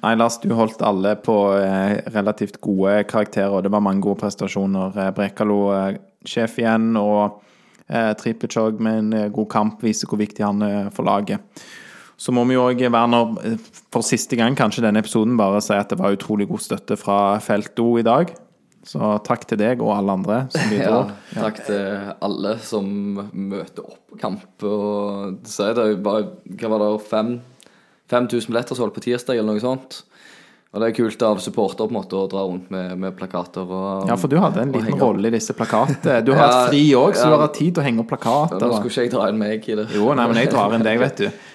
Nei, Lars, du holdt alle på eh, relativt gode karakterer, og det var mange gode prestasjoner. Eh, Brekalo eh, sjef igjen, og eh, Tripic med en god kamp viser hvor viktig han er for laget. Så må vi òg, Werner, eh, for siste gang kanskje denne episoden, bare si at det var utrolig god støtte fra Felt O i dag. Så takk til deg og alle andre som bidro. Ja, takk til alle som møter opp på kamp. Og så er det bare Hva var det? Fem 5000 billetter solgt på tirsdag, eller noe sånt. Og det er kult av supporter på en måte å dra rundt med, med plakater og Ja, for du hadde en liten rolle i disse plakatene. Du har Ja, hatt fri òg, så ja. du har hatt tid til å henge opp plakater. Nå skulle ikke jeg dra inn meg i det. Jo, nei, men jeg drar inn deg, vet du.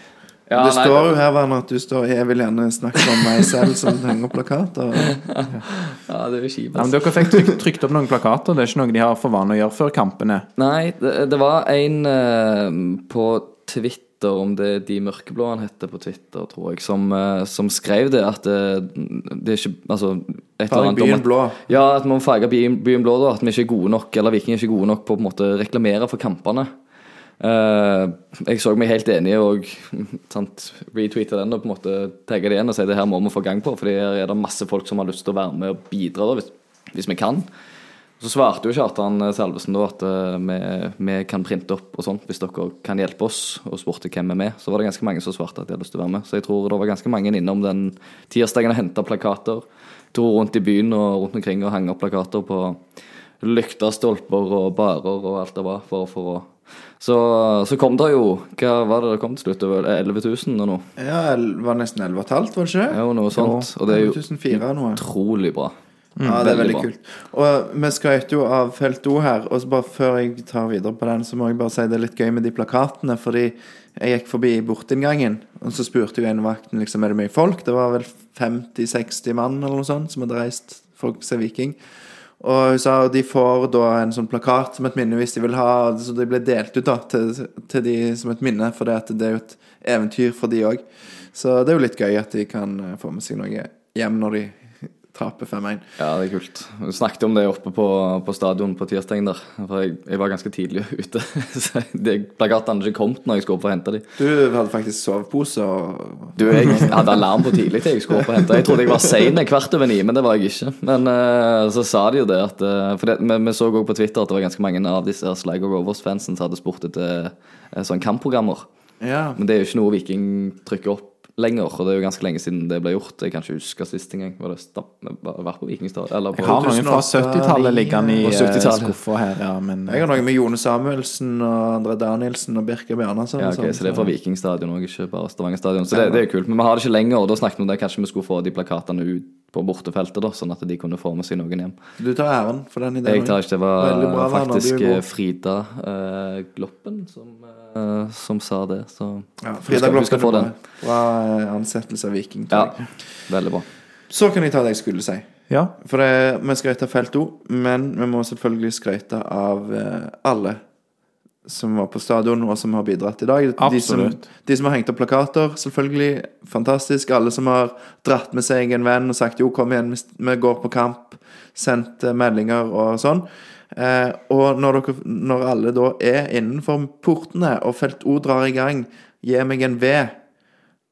Ja, det nei, står jo her Werner, at du står Jeg vil gjerne snakke om meg selv som henger opp plakater. Ja, det er jo kjipt. Ja, men Dere fikk trykt, trykt opp noen plakater. Det er ikke noe de har for vane å gjøre før kampene. Nei, det, det var en uh, på Twitter, om det er De Mørkeblå han heter på Twitter, tror jeg, som, uh, som skrev det at det, det er ikke Altså et eller annet om byen at- blå. Ja, at vi må farge byen, byen blå, da. At vi ikke er gode nok, eller Viking er ikke gode nok på å på en måte reklamere for kampene. Eh, jeg så meg helt enig og sant, retweeta den og på en måte tagga det igjen og si det her må vi få gang på, for her er det masse folk som har lyst til å være med og bidra hvis, hvis vi kan. Så svarte jo Kjartan Salvesen da at eh, vi, vi kan printe opp og sånt hvis dere kan hjelpe oss, og spurte hvem er med. Så var det ganske mange som svarte at de hadde lyst til å være med. Så jeg tror det var ganske mange innom den tirsdagen og henta plakater. Dro rundt i byen og rundt omkring og hang opp plakater på lykter, stolper og barer og alt det var. For, for å så, så kom det jo Hva var det det kom til slutt? Det var 11 000 og noe? Ja, det var nesten 11 500, var det ikke det? Jo, noe sånt. Og det er jo 1004 og noe. utrolig bra. Ja, det er veldig bra. kult. Og vi skrøt jo av Felt O her, og så bare før jeg tar videre på den, så må jeg bare si det er litt gøy med de plakatene, fordi jeg gikk forbi bortinngangen, og så spurte jo en vakten liksom, er det mye folk. Det var vel 50-60 mann eller noe sånt som hadde reist for å se Viking. Og hun sa de får da en sånn plakat som et minne hvis de vil ha Så de ble delt ut da til, til de som et minne, for det, det er jo et eventyr for de òg. Så det er jo litt gøy at de kan eh, få med seg noe hjem når de taper 5-1. Ja, det er kult. Vi snakket om det oppe på, på stadion på tirsdagen der. For jeg, jeg var ganske tidlig ute. Så de plakatene hadde ikke kommet når jeg skulle opp og hente dem. Du hadde faktisk sovepose og Du, jeg hadde alarm på tidlig til jeg skulle opp og hente. Jeg trodde jeg var sein kvart over ni, men det var jeg ikke. Men uh, så sa de jo det at uh, For det, vi, vi så òg på Twitter at det var ganske mange av disse Slag og Rovers-fansen som hadde spurt etter uh, sånne kampprogrammer. Ja. Men det er jo ikke noe Viking trykker opp lenger, og det er jo ganske lenge siden det ble gjort. Jeg kan ikke huske sist engang. Var det stapp, vært på Vikingstad? Eller på Jeg har noen fra 70-tallet liggende i På eh, 70-tallet. skuffa her, ja, men Jeg har noe med Jone Samuelsen og André Danielsen og Birke Bjarnason. Ja, okay, sånn, Så det er fra Vikingstadion òg, ikke bare Stavanger stadion. Så det, det er jo kult. Men vi har det ikke lenger, og da snakket vi om det kanskje vi skulle få de plakatene ut på bortefeltet, da, sånn at de kunne få med seg noen hjem. Du tar æren for den ideen. Jeg tar ikke, det var bra, faktisk eh, Frida uh, Gloppen som, eh, som sa det, så Ja, Frida du skal få den. bra. Ansettelse av Viking. Ja, veldig bra. Så kan jeg ta det jeg skulle si. ja. For det, vi skrøt av felt O, men vi må selvfølgelig skryte av eh, alle som var på stadion, og som har bidratt i dag. De som, de som har hengt opp plakater, selvfølgelig. Fantastisk. Alle som har dratt med seg en venn og sagt 'jo, kom igjen, vi går på kamp'. Sendt eh, meldinger og sånn. Eh, og når, dere, når alle da er innenfor portene, og felt O drar i gang 'gi meg en V'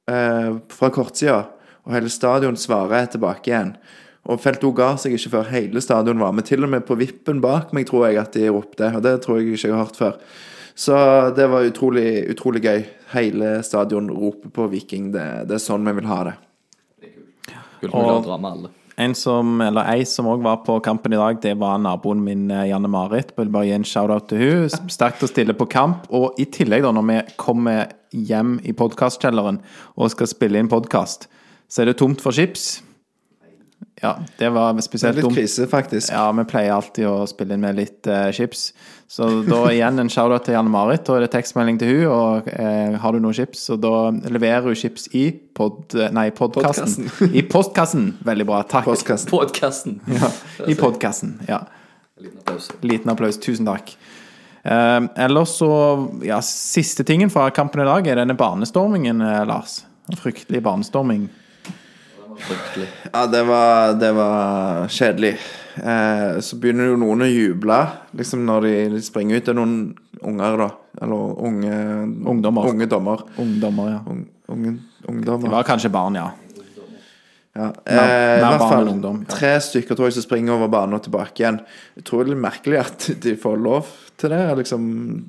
eh, fra kortsida, og hele stadion svarer tilbake igjen. Og Felt O ga seg ikke før hele stadion var med. Til og med på vippen bak meg tror jeg at de ropte, og det tror jeg ikke jeg har hørt før. Så det var utrolig, utrolig gøy. Hele stadion roper på Viking. Det, det er sånn vi vil ha det. Kult Og- mulig å dra med alle. En som, eller ei som òg var på kampen i dag, det var naboen min eh, Janne Marit. Vil bare gi en shout-out til hun. Sterkt å stille på kamp. Og i tillegg, da, når vi kommer hjem i podkastkjelleren og skal spille inn podkast, så er det tomt for chips. Ja, det var spesielt dumt. litt dumt. krise, faktisk. Ja, vi pleier alltid å spille inn med litt eh, chips. Så da igjen en shout-out til Janne Marit. Da er det tekstmelding til hun, og eh, har du noen chips, så da leverer hun chips i pod... Nei, podkassen. I postkassen. Veldig bra. Takk. Postkassen. Podkasten. Ja, I podkassen. Ja. Liten applaus. Liten applaus. Tusen takk. Eh, ellers så Ja, siste tingen fra kampen i dag er denne barnestormingen, eh, Lars. En fryktelig barnestorming. Fryktelig. Ja, det var, det var kjedelig. Eh, så begynner jo noen å juble liksom når de, springer ut. Det er noen unger, da. Eller unge Ungdommer. Unge dommer. Ungdommer, ja. Ung, unge, Det ungdommer. var kanskje barn, ja. Ja. Eh, I hvert fall ungdom, ja. tre stykker tror jeg som springer over banen og tilbake igjen. Jeg tror det er litt merkelig at de får lov til det. Liksom,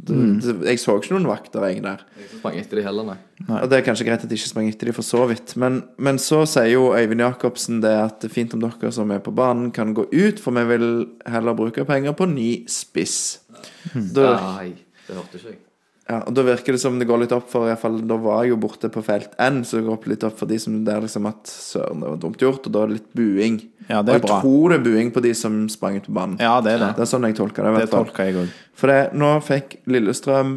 det, Mm. det jeg så ikke noen vakter jeg der. Sprang etter de heller, nei. Og Det er kanskje greit at de ikke sprang etter de for så vidt. Men, men så sier jo Øyvind Jacobsen det at det er fint om dere som er på banen, kan gå ut, for vi vil heller bruke penger på ny spiss. Hmm. Da, Nei, det hørte ikke jeg. Ja, og da virker det som det går litt opp for i hvert fall, Da var jeg jo borte på felt N, så det går opp litt opp for de som der liksom at Søren, det var dumt gjort, og da er det litt buing. Ja, det er og jeg bra. tror det er buing på de som sprang ut på banen. Ja, det er det. Det er sånn jeg tolker det. i Det hvert fall. tolker jeg òg. For det, nå fikk Lillestrøm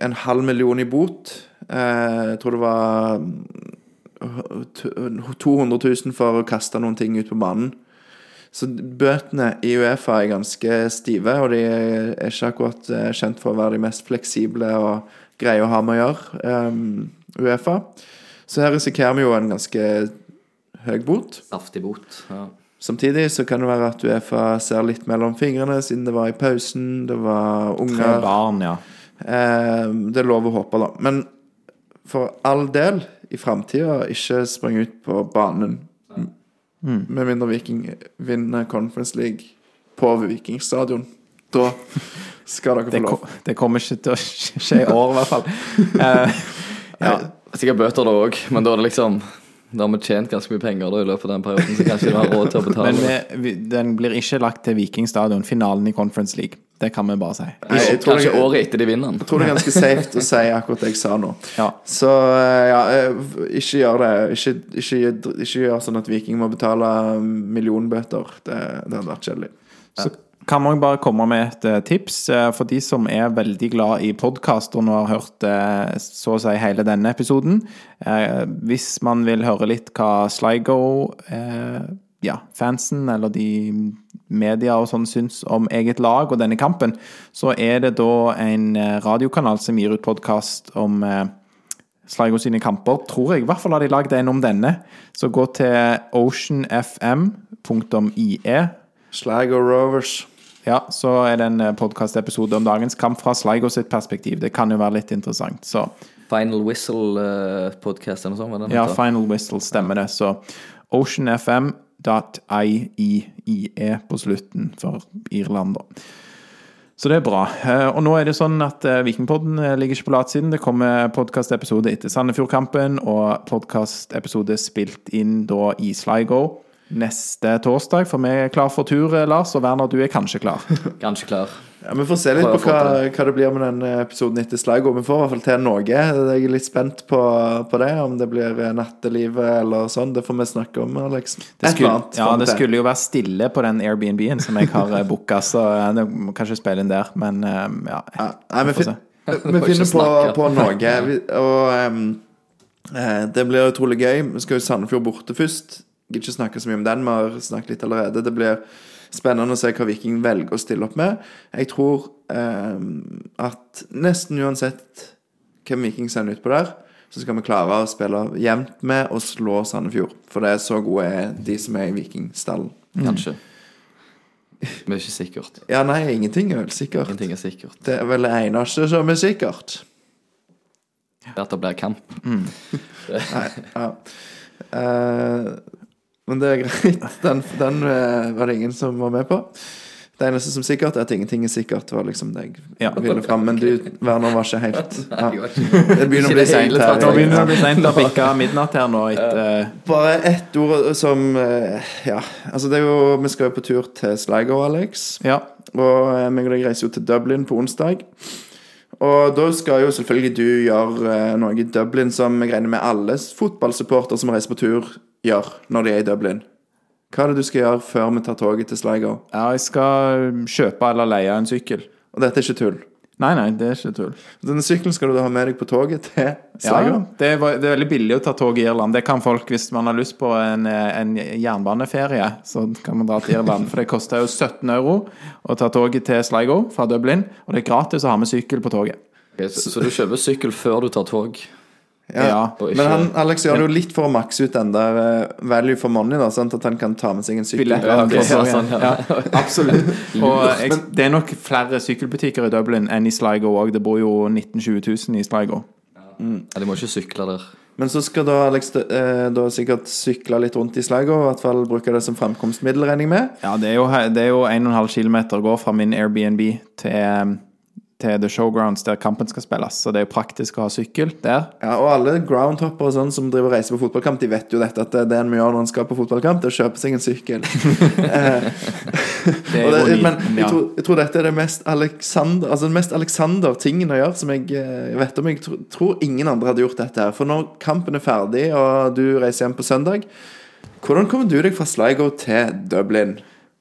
en halv million i bot. Eh, jeg tror det var mm, 200 000 for å kaste noen ting ut på banen. Så bøtene i Uefa er ganske stive, og de er ikke akkurat eh, kjent for å være de mest fleksible og greie å ha med å gjøre, um, Uefa. Så her risikerer vi jo en ganske høy bot. Saftig bot. Ja. Samtidig så kan det være at Uefa ser litt mellom fingrene, siden det var i pausen, det var unger Tre barn, ja. Um, Det er lov å håpe, da. Men for all del, i framtida, ikke spring ut på banen. Med mindre Viking vinner Conference League på Viking stadion. Da skal dere Det, få ko lov. det kommer ikke til å skje i år, i hvert fall. Uh, ja. Sikkert bøter da òg, men da er det liksom Da har vi tjent ganske mye penger da i løpet av den perioden, så kanskje vi har råd til å betale. Men vi, vi, den blir ikke lagt til Viking stadion, finalen i Conference League. Det kan vi bare si. Nei, jeg tror kanskje det- året etter de vinner den. Jeg tror det er ganske safe å si akkurat det jeg sa nå. Ja. Så eh, ja, eh, ikke gjør det. Ikke, ikke, ikke gjør sånn at Viking må betale millionbøter. Det, det hadde vært kjedelig. Så kan man bare komme med et eh, tips for de som er veldig glad i podkast og nå har hørt så å si hele denne episoden. Eh, Hvis man vil høre litt hva Sligo, eh, ja, fansen eller de media og sånn syns om eget lag og denne kampen, så er det da en eh, radiokanal som gir ut podkast om eh, Sligo sine kamper, tror jeg. I hvert fall har de lagd en om denne. Så gå til oceanfm.ie. Sligo Rovers. Ja, så er det en podkastepisode om dagens kamp fra Sligo sitt perspektiv. Det kan jo være litt interessant. Så Final Whistle-podkast eller noe sånt? ja. Final Whistle stemmer det. Så oceanfm.iee E på slutten for Irland, da. Så det er bra. Eh, Og nå er det sånn at eh, Vikingpodden eh, ligger ikke på latsiden. Det kommer podkastepisode etter Sandefjordkampen, og podkastepisode spilt inn da i Sligo neste torsdag. For vi er klar for tur, Lars. Og Werner, du er kanskje klar. Kanskje klar. Ja, Vi får se litt på hva, hva det blir med den episoden etter Sligo. Vi får i hvert fall til noe. Jeg er litt spent på, på det. Om det blir eh, nattelivet eller sånn. Det får vi snakke om, Alex. Det Et eller skulle, annet ja, det til. skulle jo være stille på den Airbnb-en som jeg har booka, så jeg må kanskje spille inn der, men eh, ja. Ja, nei, vi, får fin, se. vi finner på, på noe. Vi, og eh, det blir utrolig gøy. Vi skal jo Sandefjord borte først. Gidder ikke snakke så mye om den. Vi har snakket litt allerede. Det blir spennende å se hva Viking velger å stille opp med. Jeg tror eh, at nesten uansett hvem Viking sender utpå der, så skal vi klare å spille jevnt med og slå Sandefjord. For det er så gode er de som er i Vikingstallen. Kanskje. Men ikke sikkert. Ja, nei, ingenting er vel sikkert. Ingenting er sikkert. Det er vel det eneste som er sikkert. Det er at det blir kamp. Nei, ja. Eh, men det er greit. Den, den eh, var det ingen som var med på. Det eneste som sikkert er at ingenting er sikkert, var liksom det jeg Ja. ville fram. Men du, Werner, var ikke helt ja. Det begynner å bli seint her. Det begynner å bli seint å bikke midnatt her nå etter Bare ett ord som eh, Ja, altså det er jo Vi skal jo på tur til Sligo, Alex. Ja. Og eh, meg og deg reiser jo til Dublin på onsdag. Og da skal jo selvfølgelig du gjøre eh, noe i Dublin som jeg regner med alle fotballsupporter som reiser på tur, gjør når de er i Dublin. Hva er det du skal gjøre før vi tar toget til Sligo? ja, jeg skal kjøpe eller leie en sykkel. Og dette er ikke tull. Nei, nei, det er ikke tull. Denne sykkelen skal du da ha med deg på toget til Ja, Sligo. ja. Det, er, det er veldig billig å ta tog i Irland. Det kan folk hvis man har lyst på en, en jernbaneferie. Så kan man dra til Irland. For det koster jo 17 euro å ta toget til Sligo fra Dublin. Og det er gratis å ha med sykkel på toget. Okay, så, så du kjøper sykkel før du tar tog? Ja. ja ikke- Men han, Alex gjør det jo litt for å makse ut den der eh, value for money, da, sånn at han kan ta med seg en sykkel. Ja, okay. ja, sånn, ja. ja, absolutt. Og jeg, det er nok flere sykkelbutikker i Dublin enn i Sligo òg. Det bor jo 19 000-20 000 i Sligo. Ja, de må ikke sykle der. Men så skal da Alex eh, da sikkert sykle litt rundt i Sligo, og i hvert fall bruke det som framkomstmiddel, regner jeg med. Ja, det er jo, det er jo 1,5 km å gå fra min Airbnb til, til The Showgrounds, der kampen skal spilles. Så det er jo praktisk å ha sykkel der. Ja, og alle groundhopper og sånn som driver og reiser på fotballkamp, de vet jo dette at det er en må gjøre når en skal på fotballkamp, det er å kjøpe seg en sykkel. Det er det, men jeg tror, jeg tror dette er det mest Alexander Altså den mest Alexander-tingen å gjøre, som jeg jeg vet om. Jeg tro, tror ingen andre hadde gjort dette her. For når kampen er ferdig, og du reiser hjem på søndag, hvordan kommer du deg fra Sligo til Dublin?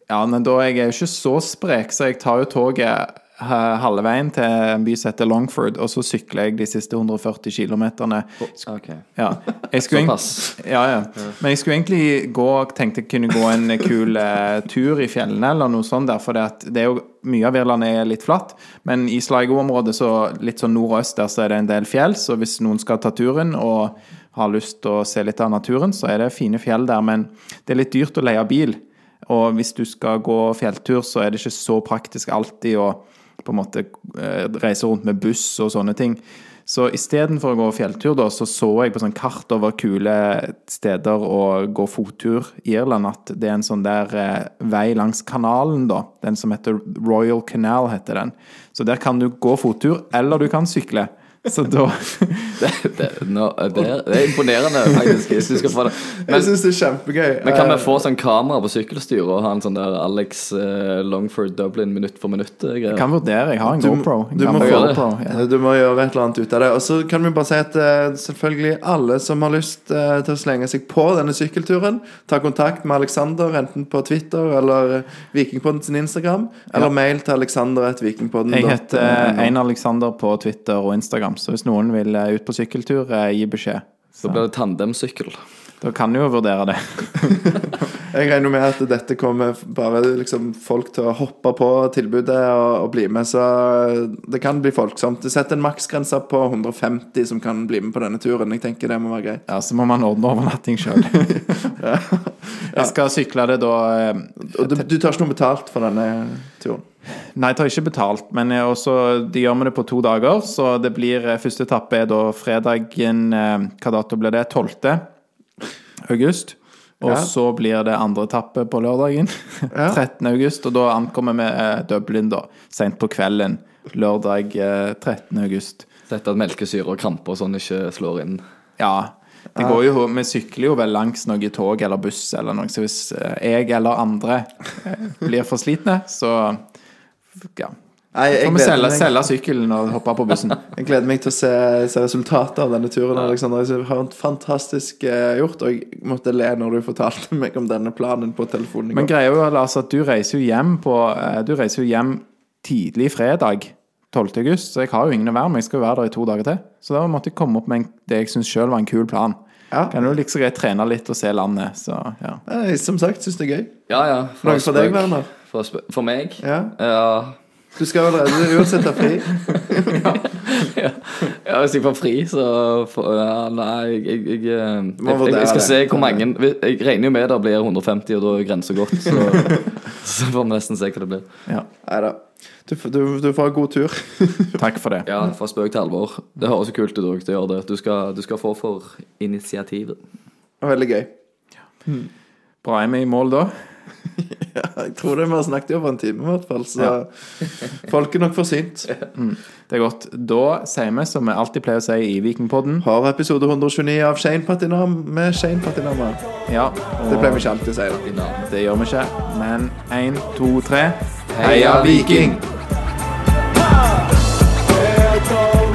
Ja, men da jeg er jo ikke så sprek, så jeg tar jo toget eh, halve veien til en by som heter Longford, og så sykler jeg de siste 140 kilometerne. Okay. Ja. Såpass. Ja, ja. Men jeg skulle egentlig gå Tenkte jeg kunne gå en kul eh, tur i fjellene eller noe sånt der, for det, det er jo mye av Irland er litt flatt, men i Sligo-området, så litt sånn nordøst der, så er det en del fjell, så hvis noen skal ta turen og har lyst til å se litt av naturen, så er det fine fjell der, men det er litt dyrt å leie bil. Og hvis du skal gå fjelltur, så er det ikke så praktisk alltid å på en måte eh, reise rundt med buss og sånne ting. Så istedenfor å gå fjelltur, da, så så jeg på sånn kart over kule steder å gå fottur i Irland, at det er en sånn der eh, vei langs kanalen, da. Den som heter Royal Canal, heter den. Så der kan du gå fottur, eller du kan sykle. Så da Det, det, no, det, er, det er imponerende, faktisk. Jeg Men, syns det er kjempegøy. men kan vi Eh, få sånn kamera på sykkelstyret og ha en sånn der Alex eh, Longford Dublin minutt for minutt-greier? kan vurdere. Jeg har en Du- GoPro. Du må. GoPro, ja. Du må gjøre et eller annet ut av det. Og så kan vi bare si at eh, selvfølgelig alle som har lyst eh, til å slenge seg på denne sykkelturen, ta kontakt med Alexander enten på Twitter eller eh, Vikingpodden sin Instagram, eller mail til alexander.vikingpodden. Jeg heter Ein Alexander på Twitter og Instagram, så hvis noen vil eh, ut på sykkeltur, eh, gi beskjed. Så blir det tandemsykkel. Da kan du jo vurdere det. Jeg regner med at dette kommer bare liksom folk til å hoppe på tilbudet og, og bli med, så det kan bli folksomt. Sett en maksgrense på 150 som kan bli med på denne turen. Jeg tenker det må være greit. Ja, Så må man ordne overnatting sjøl. Jeg skal sykle det da eh, Og du, du tar ikke noe betalt for denne turen? Nei, tar ikke betalt, men også, de gjør med det på to dager. Så det blir eh, Første etappe er da fredagen eh, Hva dato blir det? 12. august. Og Ja. så blir det andre etappe på lørdagen. Ja. 13. august. Og da ankommer vi eh, Dublin da, sent på kvelden. Lørdag eh, 13. august. Dette at melkesyre og krampe og sånn ikke slår inn. Ja. Det går jo, Vi sykler jo vel langs noe tog eller buss eller noe, så hvis jeg eller andre blir for slitne, så ja. Nei, jeg vi gleder, selge, selge sykkelen og hoppe på bussen. jeg gleder meg til å se, se resultatet av denne turen. Alexander. Jeg har en fantastisk eh, gjort, og jeg måtte le når du fortalte meg om denne planen på telefonen. i Men går. greia er jo Lars, at du reiser jo hjem på eh, Du reiser jo hjem tidlig fredag 12. august, så jeg har jo ingen å være med. Jeg skal jo være der i to dager til. Så da måtte jeg komme opp med en, det jeg syns sjøl var en kul plan. Ja. Kan jo liksom greit trene litt og se landet, så ja. Nei, som sagt, syns det er gøy. Ja, ja. Noe for deg. Werner? For, for meg? Ja. Ja. Du skal vel allerede uansett ha fri? Ja, hvis jeg får fri, så får, ja, Nei, jeg, jeg, jeg, jeg, må jeg, jeg skal se hvor mange Jeg regner jo med det blir 150, og da er grensa gått. Så, så får vi nesten se hva det blir. ja. Nei da. Du, du, du får ha god tur. Takk for det. Ja, fra spøk til alvor. Det høres jo kult ut òg. Det. Du skal, du skal få for initiativet. Veldig gøy. Bra er vi i mål da? jeg tror det. Vi har snakket i over en time i hvert fall, så folk er nok forsynt. Mm. Det er godt. Da sier vi som vi alltid pleier å si i Vikingpodden Har episode 129 av Shane Patinam med Shane Patinama. Ja, det pleier vi ikke alltid å si. Da. Det gjør vi ikke. Men én, to, tre Heia Viking! Heia Viking!